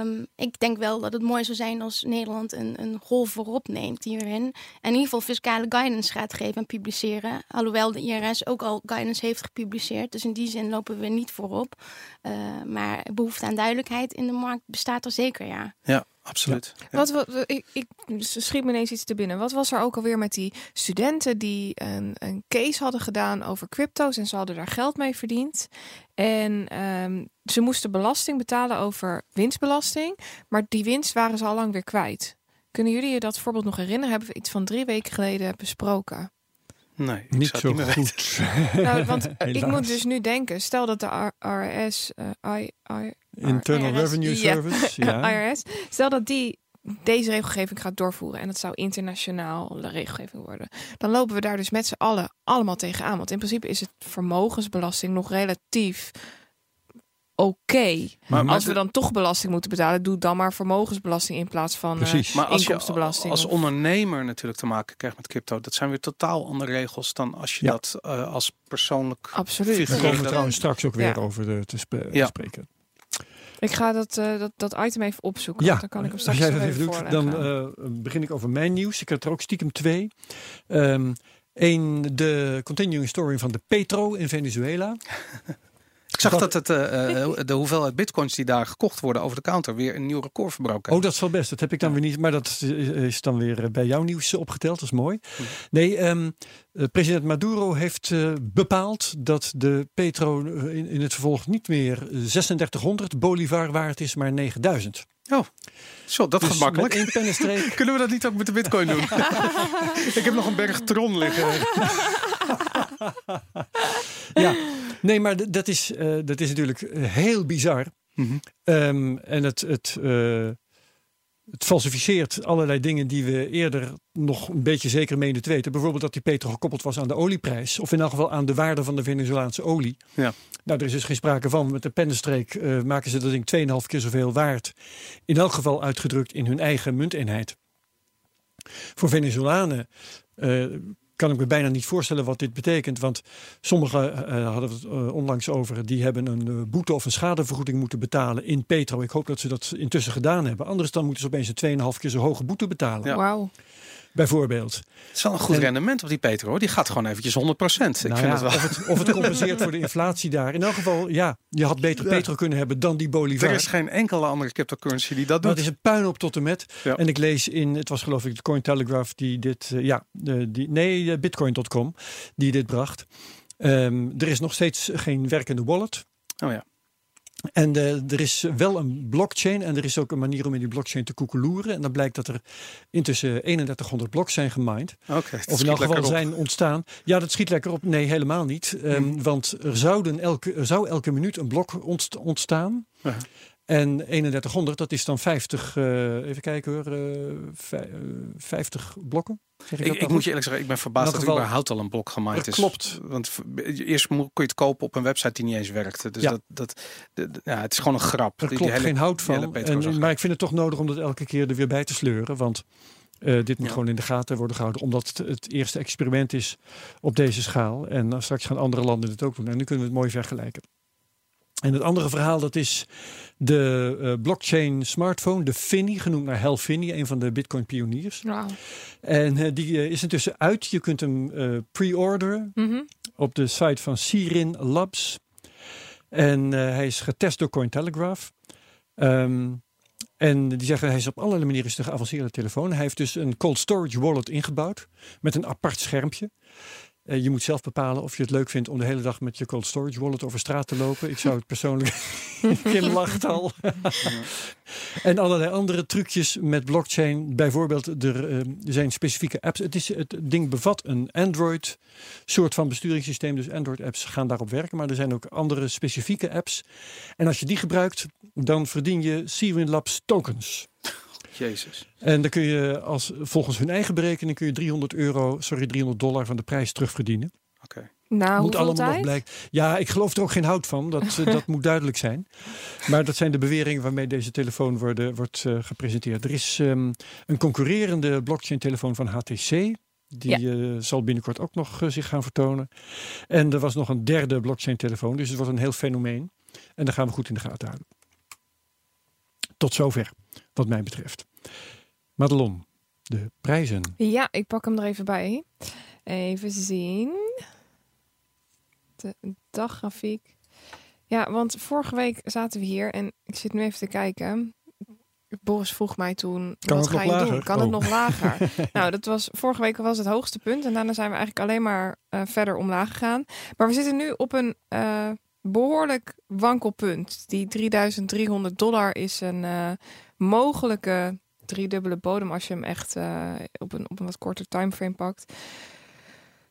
Um, ik denk wel dat het mooi zou zijn als Nederland een, een golf voorop neemt hierin. En in ieder geval fiscale guidance gaat geven en publiceren. Alhoewel de IRS ook al guidance heeft gepubliceerd. Dus in die zin lopen we niet voorop. Uh, maar behoefte aan duidelijkheid in de markt bestaat er zeker, ja. Ja, absoluut. Ja. Wat, wat, ik, ik schiet me ineens iets te binnen. Wat was er ook alweer met die studenten die een, een case hadden gedaan over crypto's en ze hadden daar geld mee verdiend. En um, ze moesten belasting betalen over winstbelasting, maar die winst waren ze al lang weer kwijt. Kunnen jullie je dat voorbeeld nog herinneren? Hebben we iets van drie weken geleden besproken? Nee, niet zo niet goed. nou, want ik moet dus nu denken, stel dat de RS, uh, I, I, Internal IRS, Revenue Service, ja. IRS, stel dat die deze regelgeving gaat doorvoeren en het zou internationaal regelgeving worden, dan lopen we daar dus met z'n allen allemaal tegenaan. Want in principe is het vermogensbelasting nog relatief oké. Okay. Als we dan toch belasting moeten betalen, doe dan maar vermogensbelasting in plaats van uh, maar als inkomstenbelasting. Je als ondernemer natuurlijk te maken krijgt met crypto, dat zijn weer totaal andere regels dan als je ja. dat uh, als persoonlijk. Absoluut. Daar komen we trouwens straks ook weer ja. over de, te sp ja. spreken. Ik ga dat, uh, dat, dat item even opzoeken. Ja, dan kan ik hem straks als jij dat even doet, dan uh, begin ik over mijn nieuws. Ik heb er ook stiekem twee. Um, Eén, de continuing story van de Petro in Venezuela. Ik zag dat, het, uh, de hoeveelheid bitcoins die daar gekocht worden over de counter weer een nieuw record verbroken. Oh, dat is wel best. Dat heb ik dan weer niet. Maar dat is dan weer bij jouw nieuws opgeteld. Dat is mooi. Hm. Nee, um, president Maduro heeft uh, bepaald dat de petro in, in, het vervolg niet meer 3600 bolivar waard is, maar 9000. Oh, zo, dat dus gaat makkelijk. Één. Kunnen we dat niet ook met de bitcoin doen? ik heb nog een berg tron liggen. ja, nee, maar dat is, uh, dat is natuurlijk heel bizar. Mm -hmm. um, en het, het, uh, het falsificeert allerlei dingen die we eerder nog een beetje zeker meenden te weten. Bijvoorbeeld dat die petro gekoppeld was aan de olieprijs. Of in elk geval aan de waarde van de Venezolaanse olie. Ja. Nou, er is dus geen sprake van. Met de pennenstreek uh, maken ze dat ding 2,5 keer zoveel waard. In elk geval uitgedrukt in hun eigen munteenheid. Voor Venezolanen uh, kan ik me bijna niet voorstellen wat dit betekent. Want sommigen uh, hadden we het uh, onlangs over, die hebben een uh, boete of een schadevergoeding moeten betalen in petro. Ik hoop dat ze dat intussen gedaan hebben. Anders dan moeten ze opeens een 2,5 keer zo hoge boete betalen. Ja. Wauw. Bijvoorbeeld. Het is wel een goed En- rendement op die Peter hoor. Die gaat gewoon eventjes 100%. Ik Nou vind ja, of, het, of het compenseert voor de inflatie daar. In elk geval, ja, je had beter Ja. Petro kunnen hebben dan die Bolivar. Er is geen enkele andere cryptocurrency die dat doet. het is een puinhoop tot en met. Ja. En ik lees in, het was geloof ik de Cointelegraph die dit, eh, ja, de, die, nee, bitcoin.com, die dit bracht. Ehm, er is nog steeds geen werkende wallet. Oh ja. En eh, er is wel een blockchain en er is ook een manier om in die blockchain te koekeloeren. En dan blijkt dat er intussen 3100 blocks zijn gemined. Of in elk geval zijn ontstaan. Ja, dat schiet lekker op. Nee, helemaal niet. Ehm, Mhm. Want er, zouden elke, er zou elke minuut een blok ontst- ontstaan. Ja. En 3100, dat is dan 50, eh, even kijken hoor, eh, vij- eh, 50 blokken. Zeg ik, Ik, nou moet je eerlijk zeggen, ik ben verbaasd dat elk er geval- überhaupt al een blok Dat is. klopt. Want eerst kon je het kopen op een website die niet eens werkte. Dus Ja. dat, dat, ja, het is gewoon een grap. Er Die- die klopt hele- geen hout van. En, maar ik vind het toch nodig om dat elke keer er weer bij te sleuren. Want eh, dit moet Ja. gewoon in de gaten worden gehouden. Omdat het het eerste experiment is op deze schaal. En straks gaan andere landen het ook doen. En nu kunnen we het mooi vergelijken. En het andere verhaal dat is de eh, blockchain smartphone, de Finny, genoemd naar Hal Finney, een van de Bitcoin pioniers. En eh, die eh, is intussen uit. Je kunt hem pre-orderen Mhm. op de site van Sirin Labs. En hij is getest door Cointelegraph. Ehm en die zeggen hij is op allerlei manieren is de geavanceerde telefoon. Hij heeft dus een cold storage wallet ingebouwd met een apart schermpje. Eh, je moet zelf bepalen of je het leuk vindt om de hele dag met je cold storage wallet over straat te lopen. Ik zou het persoonlijk. Kim lacht al. en allerlei andere trucjes met blockchain. Bijvoorbeeld, er, eh, er zijn specifieke apps. Het, is, het ding bevat een Android soort van besturingssysteem. Dus Android-apps gaan daarop werken. Maar er zijn ook andere specifieke apps. En als je die gebruikt, dan verdien je Seawin Labs tokens. Jezus. En dan kun je als, volgens hun eigen berekening kun je 300 euro, sorry, 300 dollar van de prijs terugverdienen. Oké. Nou, moet allemaal nog tijd? blijken. Ja, ik geloof er ook geen hout van. Dat, eh, dat moet duidelijk zijn. Maar dat zijn de beweringen waarmee deze telefoon worden, wordt eh, gepresenteerd. Er is ehm, een concurrerende blockchain-telefoon van HTC. Die eh, zal binnenkort ook nog zich gaan vertonen. En er was nog een derde blockchain-telefoon. Dus het wordt een heel fenomeen. En daar gaan we goed in de gaten houden. Tot zover, wat mij betreft. Madelon, de prijzen. Ja, ik pak hem er even bij. Even zien. De daggrafiek. Ja, want vorige week zaten we hier en ik zit nu even te kijken. Boris vroeg mij toen, Kan wat ga je doen? lager? Kan het Oh. nog lager? nou, dat was, vorige week was het hoogste punt en daarna zijn we eigenlijk alleen maar eh, verder omlaag gegaan. Maar we zitten nu op een eh, behoorlijk wankelpunt. Die 3300 dollar is een eh, mogelijke driedubbele bodem als je hem echt eh, op, een, op een wat korter timeframe pakt.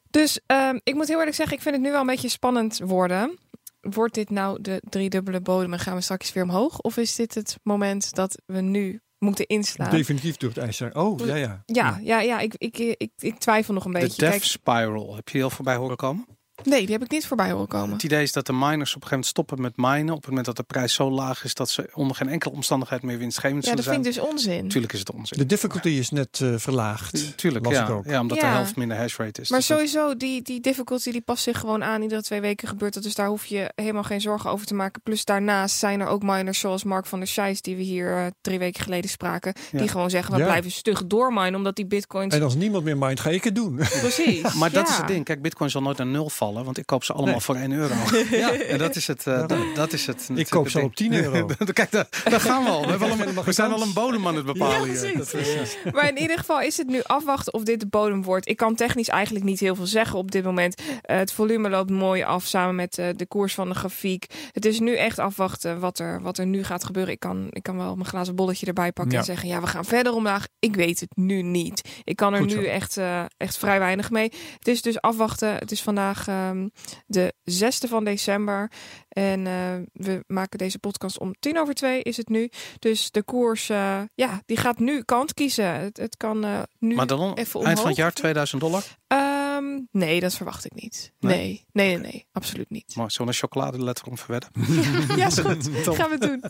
Dus ehm, ik moet heel eerlijk zeggen, ik vind het nu wel een beetje spannend worden. Wordt dit nou de driedubbele bodem en gaan we straks weer omhoog? Of is dit het moment dat we nu moeten inslaan? Definitief door het ijs. zijn. Oh, ja, ja. Ja, ja, ja ik, ik, ik, ik twijfel nog een De beetje. Death Kijk, Spiral. Heb je al voorbij horen komen? Nee, die heb ik niet voorbij horen komen. Het idee is dat de miners op een gegeven moment stoppen met minen. Op het moment dat de prijs zo laag is dat ze onder geen enkele omstandigheid meer winstgevend Ja, zullen dat zijn. vind ik dus onzin. Tuurlijk is het onzin. De difficulty is net eh, verlaagd. Tuurlijk, ja. ook. ja. Omdat de Ja. helft minder hash rate is. Maar Dus dat- sowieso, die, die difficulty die past zich gewoon aan. Iedere twee weken gebeurt dat. Dus daar hoef je helemaal geen zorgen over te maken. Plus daarnaast zijn er ook miners zoals Mark van der Scheijs... die we hier eh, drie weken geleden spraken. Ja. Die gewoon zeggen, we Ja. blijven stug doorminen... omdat die bitcoins... En als niemand meer mindt, ga ik het doen. Precies. Maar dat Ja. is het ding. Kijk, bitcoin zal nooit naar nul vallen. Want ik koop ze allemaal Nee. voor 1 euro. ja. En dat is het. eh, dat, dat is het Ik koop ze al op 10 euro. Kijk, daar, daar gaan we al. We, hebben al een- Helemaal we zijn al een bodem aan het bepalen Ja, hier. precies. Dat is- Maar in ieder geval is het nu afwachten of dit de bodem wordt. Ik kan technisch eigenlijk niet heel veel zeggen op dit moment. Eh, het volume loopt mooi af samen met eh, de koers van de grafiek. Het is nu echt afwachten wat er, wat er nu gaat gebeuren. Ik kan, ik kan wel mijn glazen bolletje erbij pakken Ja. en zeggen... ja, we gaan verder omlaag. Ik weet het nu niet. Ik kan er Goed nu echt, eh, echt vrij weinig mee. Het is dus afwachten. Het is vandaag ehm, de 6e van december. En eh, we maken deze podcast om tien over twee is het nu. Dus de koers, eh, ja, die gaat nu kant kiezen. Het, het kan eh, nu Maar dan even eind van omhoog. het jaar 2000 dollar. Ehm, nee, dat verwacht ik niet. Nee? Nee, nee, nee, nee, absoluut niet. Maar zo'n chocoladeletter om verwedden. ja, is goed. Gaan we doen.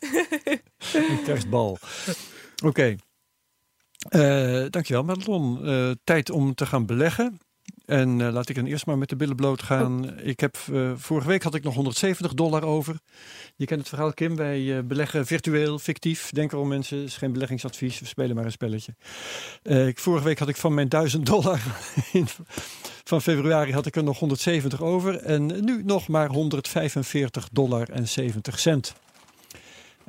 Een kerstbal. Oké. Eh, dankjewel Madelon. Eh, tijd om te gaan beleggen. En eh, laat ik dan eerst maar met de billen bloot gaan. Ik heb, eh, vorige week had ik nog 170 dollar over. Je kent het verhaal, Kim. Wij eh, beleggen virtueel, fictief. Denk erom mensen, het is geen beleggingsadvies. We spelen maar een spelletje. Ik, vorige week had ik van mijn 1000 dollar in, van februari had ik er nog 170 over. En nu nog maar 145 dollar en 70 cent.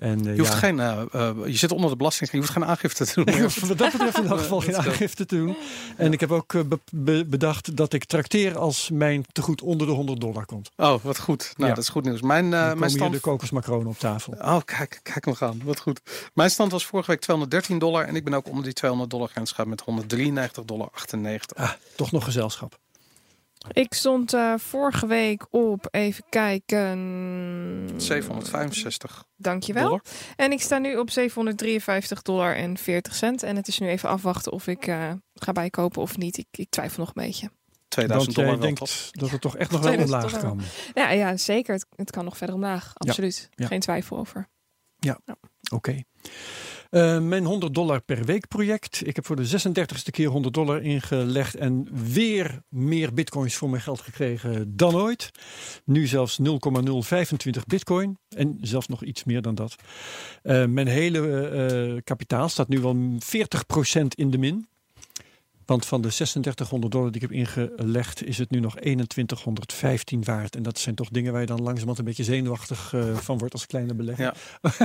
En, eh, Je, hoeft ja, geen, eh, eh, je zit onder de belasting, je hoeft geen aangifte te doen. wat dat betreft in elk geval geen aangifte te doen. En ik heb ook be- be- bedacht dat ik trakteer als mijn tegoed onder de 100 dollar komt. Oh, wat goed. Nou, Ja. dat is goed nieuws. Mijn, komen mijn hier stand... de kokosmacronen op tafel. Oh, kijk, kijk hem gaan. Wat goed. Mijn stand was vorige week 213 dollar. En ik ben ook onder die 200 dollar grens gegaan met 193 dollar 98. Ah, toch nog gezelschap. Ik stond eh, vorige week op, even kijken. 765 Dankjewel. dollar. En ik sta nu op 753 dollar en 40 cent. En het is nu even afwachten of ik eh, ga bijkopen of niet. Ik, ik twijfel nog een beetje. 2000 Want jij dollar dat het toch echt nog wel 2000 omlaag kan. Ja, ja zeker. Het, het kan nog verder omlaag. Absoluut. ja. Geen twijfel over. Oké. Eh, mijn 100 dollar per week project. Ik heb voor de 36e keer 100 dollar ingelegd en weer meer bitcoins voor mijn geld gekregen dan ooit. Nu zelfs 0,025 bitcoin en zelfs nog iets meer dan dat. Eh, mijn hele eh, kapitaal staat nu wel 40% in de min. Want van de 3600 dollar die ik heb ingelegd is het nu nog 2115 waard. En dat zijn toch dingen waar je dan langzamerhand een beetje zenuwachtig eh, van wordt als kleine belegger. Ja.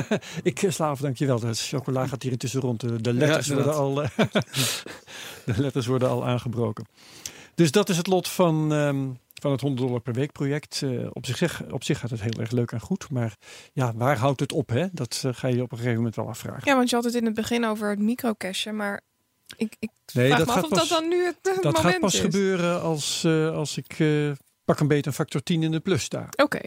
ik eh, sla af, dankjewel. De chocola gaat hier intussen rond. De, de letters, Ja, worden al, eh, de letters worden al aangebroken. Dus dat is het lot van, ehm, van het 100 dollar per week project. Eh, op, zich, op zich gaat het heel erg leuk en goed. Maar ja, waar houdt het op? Hè? Dat ga je op een gegeven moment wel afvragen. Ja, want je had het in het begin over het microcashen. Maar ik, ik Nee, vraag dat me af gaat of pas- dat dan nu het, het Dat moment gaat pas is. gebeuren als, eh, als ik eh, pak een beetje een factor 10 in de plus sta. Oké,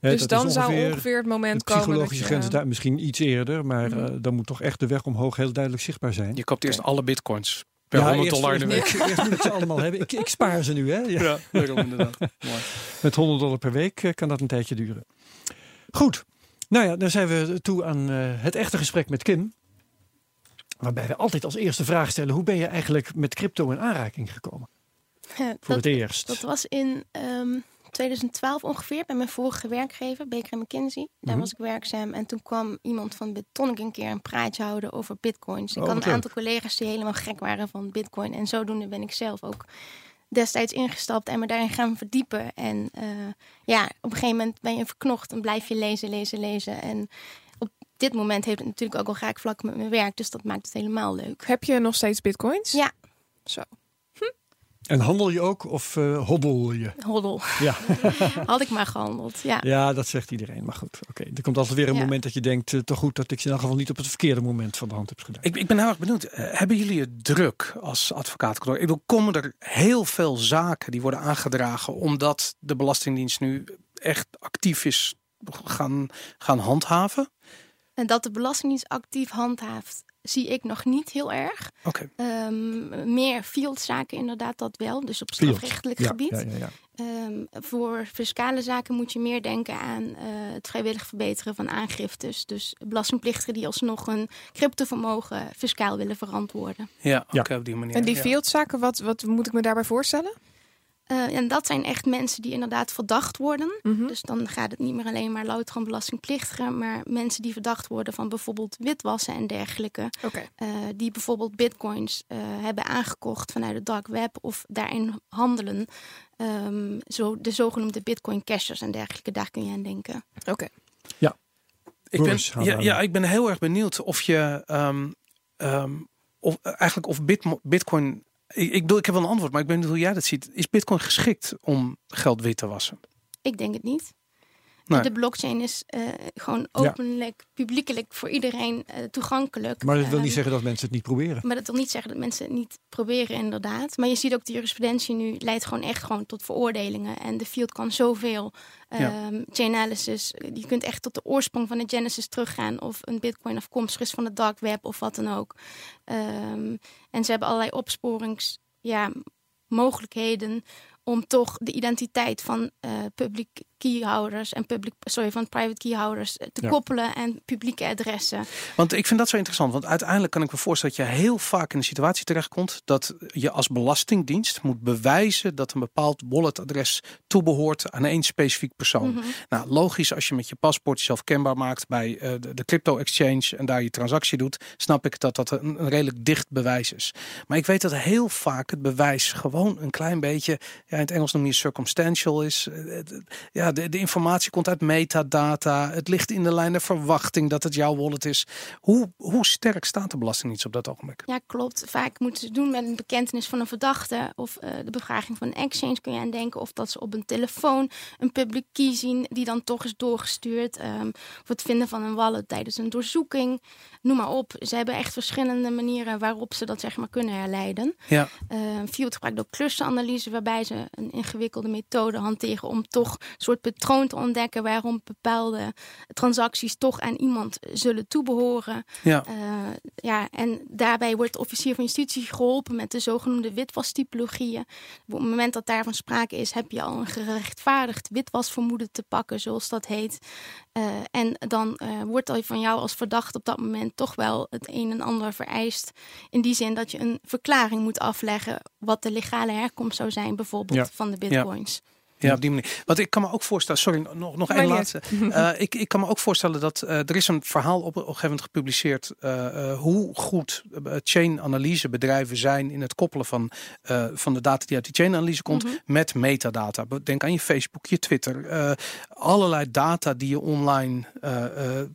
dus dan zou ongeveer het de moment komen dat psychologische je... grens daar misschien iets eerder, maar Mhm. eh, dan moet toch echt de weg omhoog heel duidelijk zichtbaar zijn. Je koopt eerst alle bitcoins. Per 100 eerst, dollar in de week. eerst moet ik ze allemaal hebben. Ik, ik spaar ze nu, hè? Ja. Ja, daarom inderdaad. Mooi. Met 100 dollar per week eh, kan dat een tijdje duren. Goed, nou ja, dan zijn we toe aan eh, het echte gesprek met Kim. Waarbij we altijd als eerste vraag stellen: hoe ben je eigenlijk met crypto in aanraking gekomen? Voor dat, het eerst. dat was in ehm, 2012 ongeveer bij mijn vorige werkgever, Baker McKinsey. Daar Mhm. was ik werkzaam en toen kwam iemand van Bitonic een keer een praatje houden over bitcoins. Ik Oh, had een aantal collega's die helemaal gek waren van bitcoin en zodoende ben ik zelf ook destijds ingestapt en me daarin gaan verdiepen. En eh, ja, op een gegeven moment ben je verknocht en blijf je lezen, lezen, lezen. En dit moment heeft het natuurlijk ook al raakvlak met mijn werk, dus dat maakt het helemaal leuk. Heb je nog steeds bitcoins? Ja. Zo. En handel je ook of eh, hobbel je? Hoddel, Ja. had ik maar gehandeld. Ja. ja, dat zegt iedereen. Maar goed, oké. Er komt altijd weer een Ja. moment dat je denkt: eh, toch goed dat ik ze in elk geval niet op het verkeerde moment van de hand heb gedaan. Ik, ik ben heel erg benieuwd. Eh, hebben jullie het druk als advocaatkantoor? Ik bedoel, komen er heel veel zaken die worden aangedragen omdat de Belastingdienst nu echt actief is gaan, gaan handhaven? En dat de Belastingdienst actief handhaaft, zie ik nog niet heel erg. Oké. Ehm, meer fieldzaken inderdaad, dat wel. Dus op strafrechtelijk Ja, gebied. ja, ja, ja. Ehm, voor fiscale zaken moet je meer denken aan eh, het vrijwillig verbeteren van aangiftes. Dus belastingplichtigen die alsnog een cryptovermogen fiscaal willen verantwoorden. Ja, Ja. oké, op die manier. En die fieldzaken, wat, wat moet ik me daarbij voorstellen? Eh, en dat zijn echt mensen die inderdaad verdacht worden. Mhm. Dus dan gaat het niet meer alleen maar louter om belastingplichtigen, maar mensen die verdacht worden van bijvoorbeeld witwassen en dergelijke. Eh, die bijvoorbeeld bitcoins eh, hebben aangekocht vanuit het dark web of daarin handelen. Ehm, zo, de zogenoemde bitcoin cashers en dergelijke, daar kun je aan denken. Oké. Ik ben, ja, ja, ik ben heel erg benieuwd of je ehm, ehm, of eigenlijk of Bitcoin. Ik, ik bedoel, ik heb wel een antwoord, maar ik ben benieuwd hoe jij dat ziet. Is Bitcoin geschikt om geld wit te wassen? Ik denk het niet. Nee. De blockchain is eh, gewoon openlijk, publiekelijk voor iedereen eh, toegankelijk. Maar dat wil niet Ehm, zeggen dat mensen het niet proberen. Maar dat wil niet zeggen dat mensen het niet proberen, inderdaad. Maar je ziet ook de jurisprudentie nu leidt gewoon echt gewoon tot veroordelingen. En de field kan zoveel. Ja. Um, Chainalysis, je kunt echt tot de oorsprong van de Genesis teruggaan. Of een bitcoin afkomstig is van het dark web of wat dan ook. Ehm, en ze hebben allerlei opsporings... Ja, mogelijkheden om toch de identiteit van eh, publiek, keyhouders en public, sorry, van private keyhouders eh, te Ja. koppelen en publieke adressen. Want ik vind dat zo interessant. Want uiteindelijk kan ik me voorstellen dat je heel vaak in de situatie terechtkomt dat je als belastingdienst moet bewijzen dat een bepaald walletadres toebehoort aan één specifiek persoon. Mhm. Nou, logisch als je met je paspoort jezelf kenbaar maakt bij eh, de, de crypto exchange en daar je transactie doet, snap ik dat dat een, een redelijk dicht bewijs is. Maar ik weet dat heel vaak het bewijs gewoon een klein beetje, ja, in het Engels noem je circumstantial is. Eh, het- Ja, de, de informatie komt uit metadata. Het ligt in de lijn der verwachting dat het jouw wallet is. Hoe, hoe sterk staat de Belastingdienst op dat ogenblik? Ja, klopt. Vaak moeten ze doen met een bekentenis van een verdachte of eh, de bevraging van een exchange kun je aan denken. Of dat ze op een telefoon een public key zien die dan toch is doorgestuurd. ehm, of het vinden van een wallet tijdens een doorzoeking. Noem maar op. Ze hebben echt verschillende manieren waarop ze dat zeg maar kunnen herleiden. Ja, Uh, Field gebruikt ook clusteranalyse, waarbij ze een ingewikkelde methode hanteren om toch een soort patroon te ontdekken waarom bepaalde transacties toch aan iemand zullen toebehoren. ja. Uh, ja, en daarbij wordt de officier van justitie geholpen met de zogenoemde witwastypologieën. Op het moment dat daarvan sprake is, heb je al een gerechtvaardigd witwasvermoeden te pakken, zoals dat heet. Uh, en dan uh, wordt al van jou als verdachte op dat moment toch wel het een en ander vereist. In die zin dat je een verklaring moet afleggen wat de legale herkomst zou zijn, bijvoorbeeld Ja. van de bitcoins. Ja, op die manier. Want ik kan me ook voorstellen, sorry, nog, nog één laatste. Eh, ik, ik kan me ook voorstellen dat eh, er is een verhaal op, op een gegeven moment gepubliceerd eh, hoe goed chain-analyse bedrijven zijn in het koppelen van, van de data die uit die chain-analyse komt Mhm. met metadata. Denk aan je Facebook, je Twitter. allerlei data die je online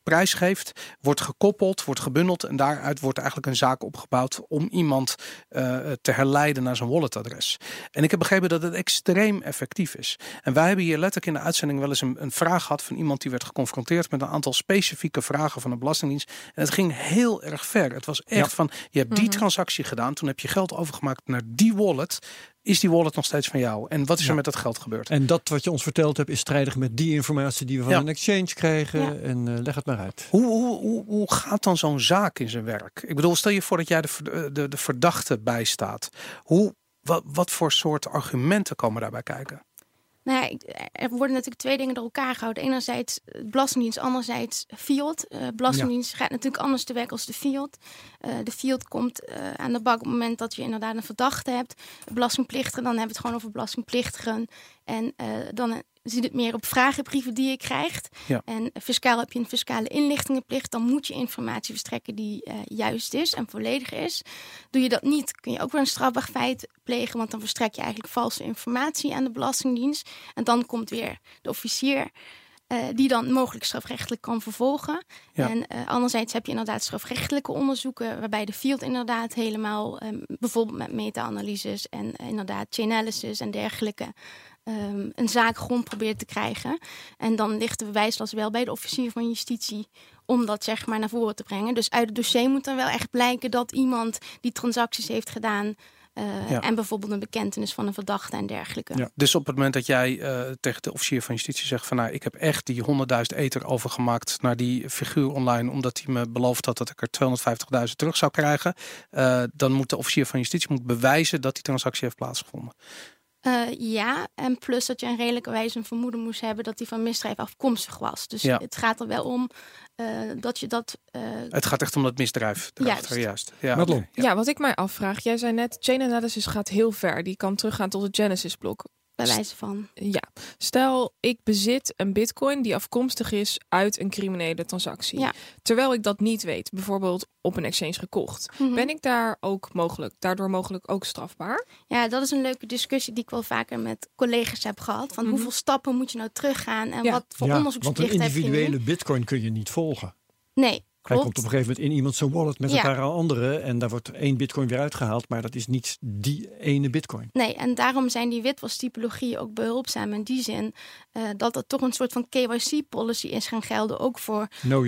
prijsgeeft, wordt gekoppeld, wordt gebundeld en daaruit wordt eigenlijk een zaak opgebouwd om iemand te herleiden naar zijn walletadres. En ik heb begrepen dat het extreem effectief is. En wij hebben hier letterlijk in de uitzending wel eens een, een vraag gehad van iemand die werd geconfronteerd met een aantal specifieke vragen van de Belastingdienst. En het ging heel erg ver. Het was echt Ja. van, je hebt die Mhm. transactie gedaan, toen heb je geld overgemaakt naar die wallet. Is die wallet nog steeds van jou? En wat is Ja. er met dat geld gebeurd? En dat wat je ons verteld hebt is strijdig met die informatie die we van Ja. een exchange krijgen. Ja. En eh, leg het maar uit. Hoe, hoe, hoe, hoe gaat dan zo'n zaak in zijn werk? Ik bedoel, stel je voor dat jij de, ver- de, de verdachte bijstaat. Hoe, wat, wat voor soort argumenten komen daarbij kijken? Nou ja, er worden natuurlijk twee dingen door elkaar gehouden. Enerzijds eh, Belastingdienst, anderzijds Fiat. Eh Belastingdienst gaat natuurlijk anders te werk als de Fiat. Eh, de Fiat komt aan de bak op het moment dat je inderdaad een verdachte hebt. Belastingplichtigen, dan hebben we het gewoon over belastingplichtigen. En dan zit het meer op vragenbrieven die je krijgt. Ja. En fiscaal heb je een fiscale inlichtingenplicht. Dan moet je informatie verstrekken die eh, juist is en volledig is. Doe je dat niet, kun je ook weer een strafbaar feit plegen. Want dan verstrek je eigenlijk valse informatie aan de Belastingdienst. En dan komt weer de officier. eh, die dan mogelijk strafrechtelijk kan vervolgen. Ja. En eh, anderzijds heb je inderdaad strafrechtelijke onderzoeken, waarbij de field inderdaad helemaal, ehm, bijvoorbeeld met meta-analyses en inderdaad chainalysis en dergelijke, ehm, een zaak grond probeert te krijgen. En dan ligt de bewijslast wel bij de officier van justitie om dat zeg maar naar voren te brengen. Dus uit het dossier moet dan wel echt blijken dat iemand die transacties heeft gedaan. eh, Ja. En bijvoorbeeld een bekentenis van een verdachte en dergelijke. Ja. Dus op het moment dat jij eh, tegen de officier van justitie zegt van nou, ik heb echt die 100.000 ether overgemaakt naar die figuur online, omdat hij me beloofd had dat ik er 250.000 terug zou krijgen, eh, dan moet de officier van justitie moet bewijzen dat die transactie heeft plaatsgevonden. Eh, ja, en plus dat je een redelijke wijze een vermoeden moest hebben dat hij van misdrijf afkomstig was. Dus Ja. het gaat er wel om eh, dat je dat. eh, Het gaat echt om dat misdrijf. Erachter, Juist. juist. Ja, Madelon. Ja. wat ik mij afvraag. Jij zei net, chain analysis gaat heel ver. Die kan teruggaan tot het Genesis blok. Bij wijze van. Ja, stel ik bezit een bitcoin die afkomstig is uit een criminele transactie. Ja. Terwijl ik dat niet weet, bijvoorbeeld op een exchange gekocht. Mhm. Ben ik daar ook mogelijk, daardoor mogelijk ook strafbaar? Ja, dat is een leuke discussie die ik wel vaker met collega's heb gehad. Van Mhm. hoeveel stappen moet je nou teruggaan en Ja. wat voor Ja, want een onderzoeksplicht heb je individuele nu? bitcoin kun je niet volgen. Nee, Hij komt klopt. op een gegeven moment in iemand zijn wallet met Ja. een paar andere. En daar wordt één bitcoin weer uitgehaald. Maar dat is niet die ene bitcoin. Nee, en daarom zijn die witwastypologieën ook behulpzaam in die zin eh, dat er toch een soort van KYC-policy is gaan gelden, ook voor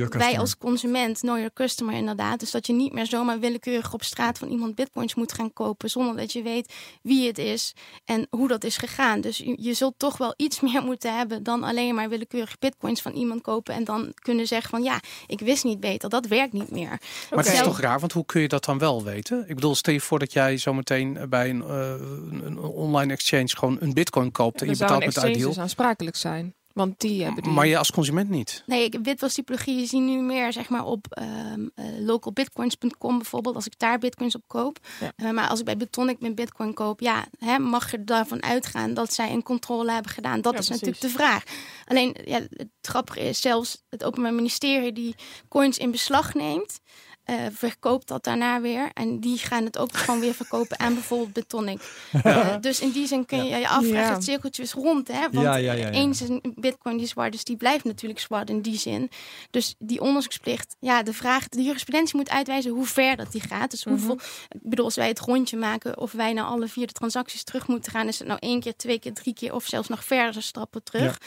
wij als consument, know your customer inderdaad. Dus dat je niet meer zomaar willekeurig op straat van iemand bitcoins moet gaan kopen zonder dat je weet wie het is en hoe dat is gegaan. Dus je, je zult toch wel iets meer moeten hebben dan alleen maar willekeurig bitcoins van iemand kopen en dan kunnen zeggen van ja, ik wist niet beter. Dat werkt niet meer. Maar het is toch raar, want hoe kun je dat dan wel weten? Ik bedoel, stel je voor dat jij zometeen bij een, eh, een- online exchange gewoon een bitcoin koopt en je zou betaalt met exchange Ideal. dus aansprakelijk zijn. Want die hebben die. Maar je als consument niet. Nee, ik- witwastypologie zie nu meer zeg maar op ehm eh, localbitcoins.com bijvoorbeeld, als ik daar bitcoins op koop. Ja. Eh, maar als ik bij Bitonic mijn bitcoin koop, ja, hè, mag je ervan uitgaan dat zij een controle hebben gedaan. Dat Ja, is precies. natuurlijk de vraag. Alleen, ja, het grappige is, zelfs het Openbaar Ministerie die coins in beslag neemt, eh, verkoopt dat daarna weer. En die gaan het ook gewoon weer verkopen aan bijvoorbeeld Bitonic. Eh, dus in die zin kun je je afvragen, Ja. het cirkeltje is rond. Hè? Want Ja, ja, ja, ja. eens een bitcoin die zwart is, die blijft natuurlijk zwart in die zin. Dus die onderzoeksplicht, ja, de vraag, de jurisprudentie moet uitwijzen hoe ver dat die gaat. Dus hoeveel, ik bedoel, als wij het rondje maken of wij naar alle vier de transacties terug moeten gaan, is het nou één keer, twee keer, drie keer of zelfs nog verder stappen terug.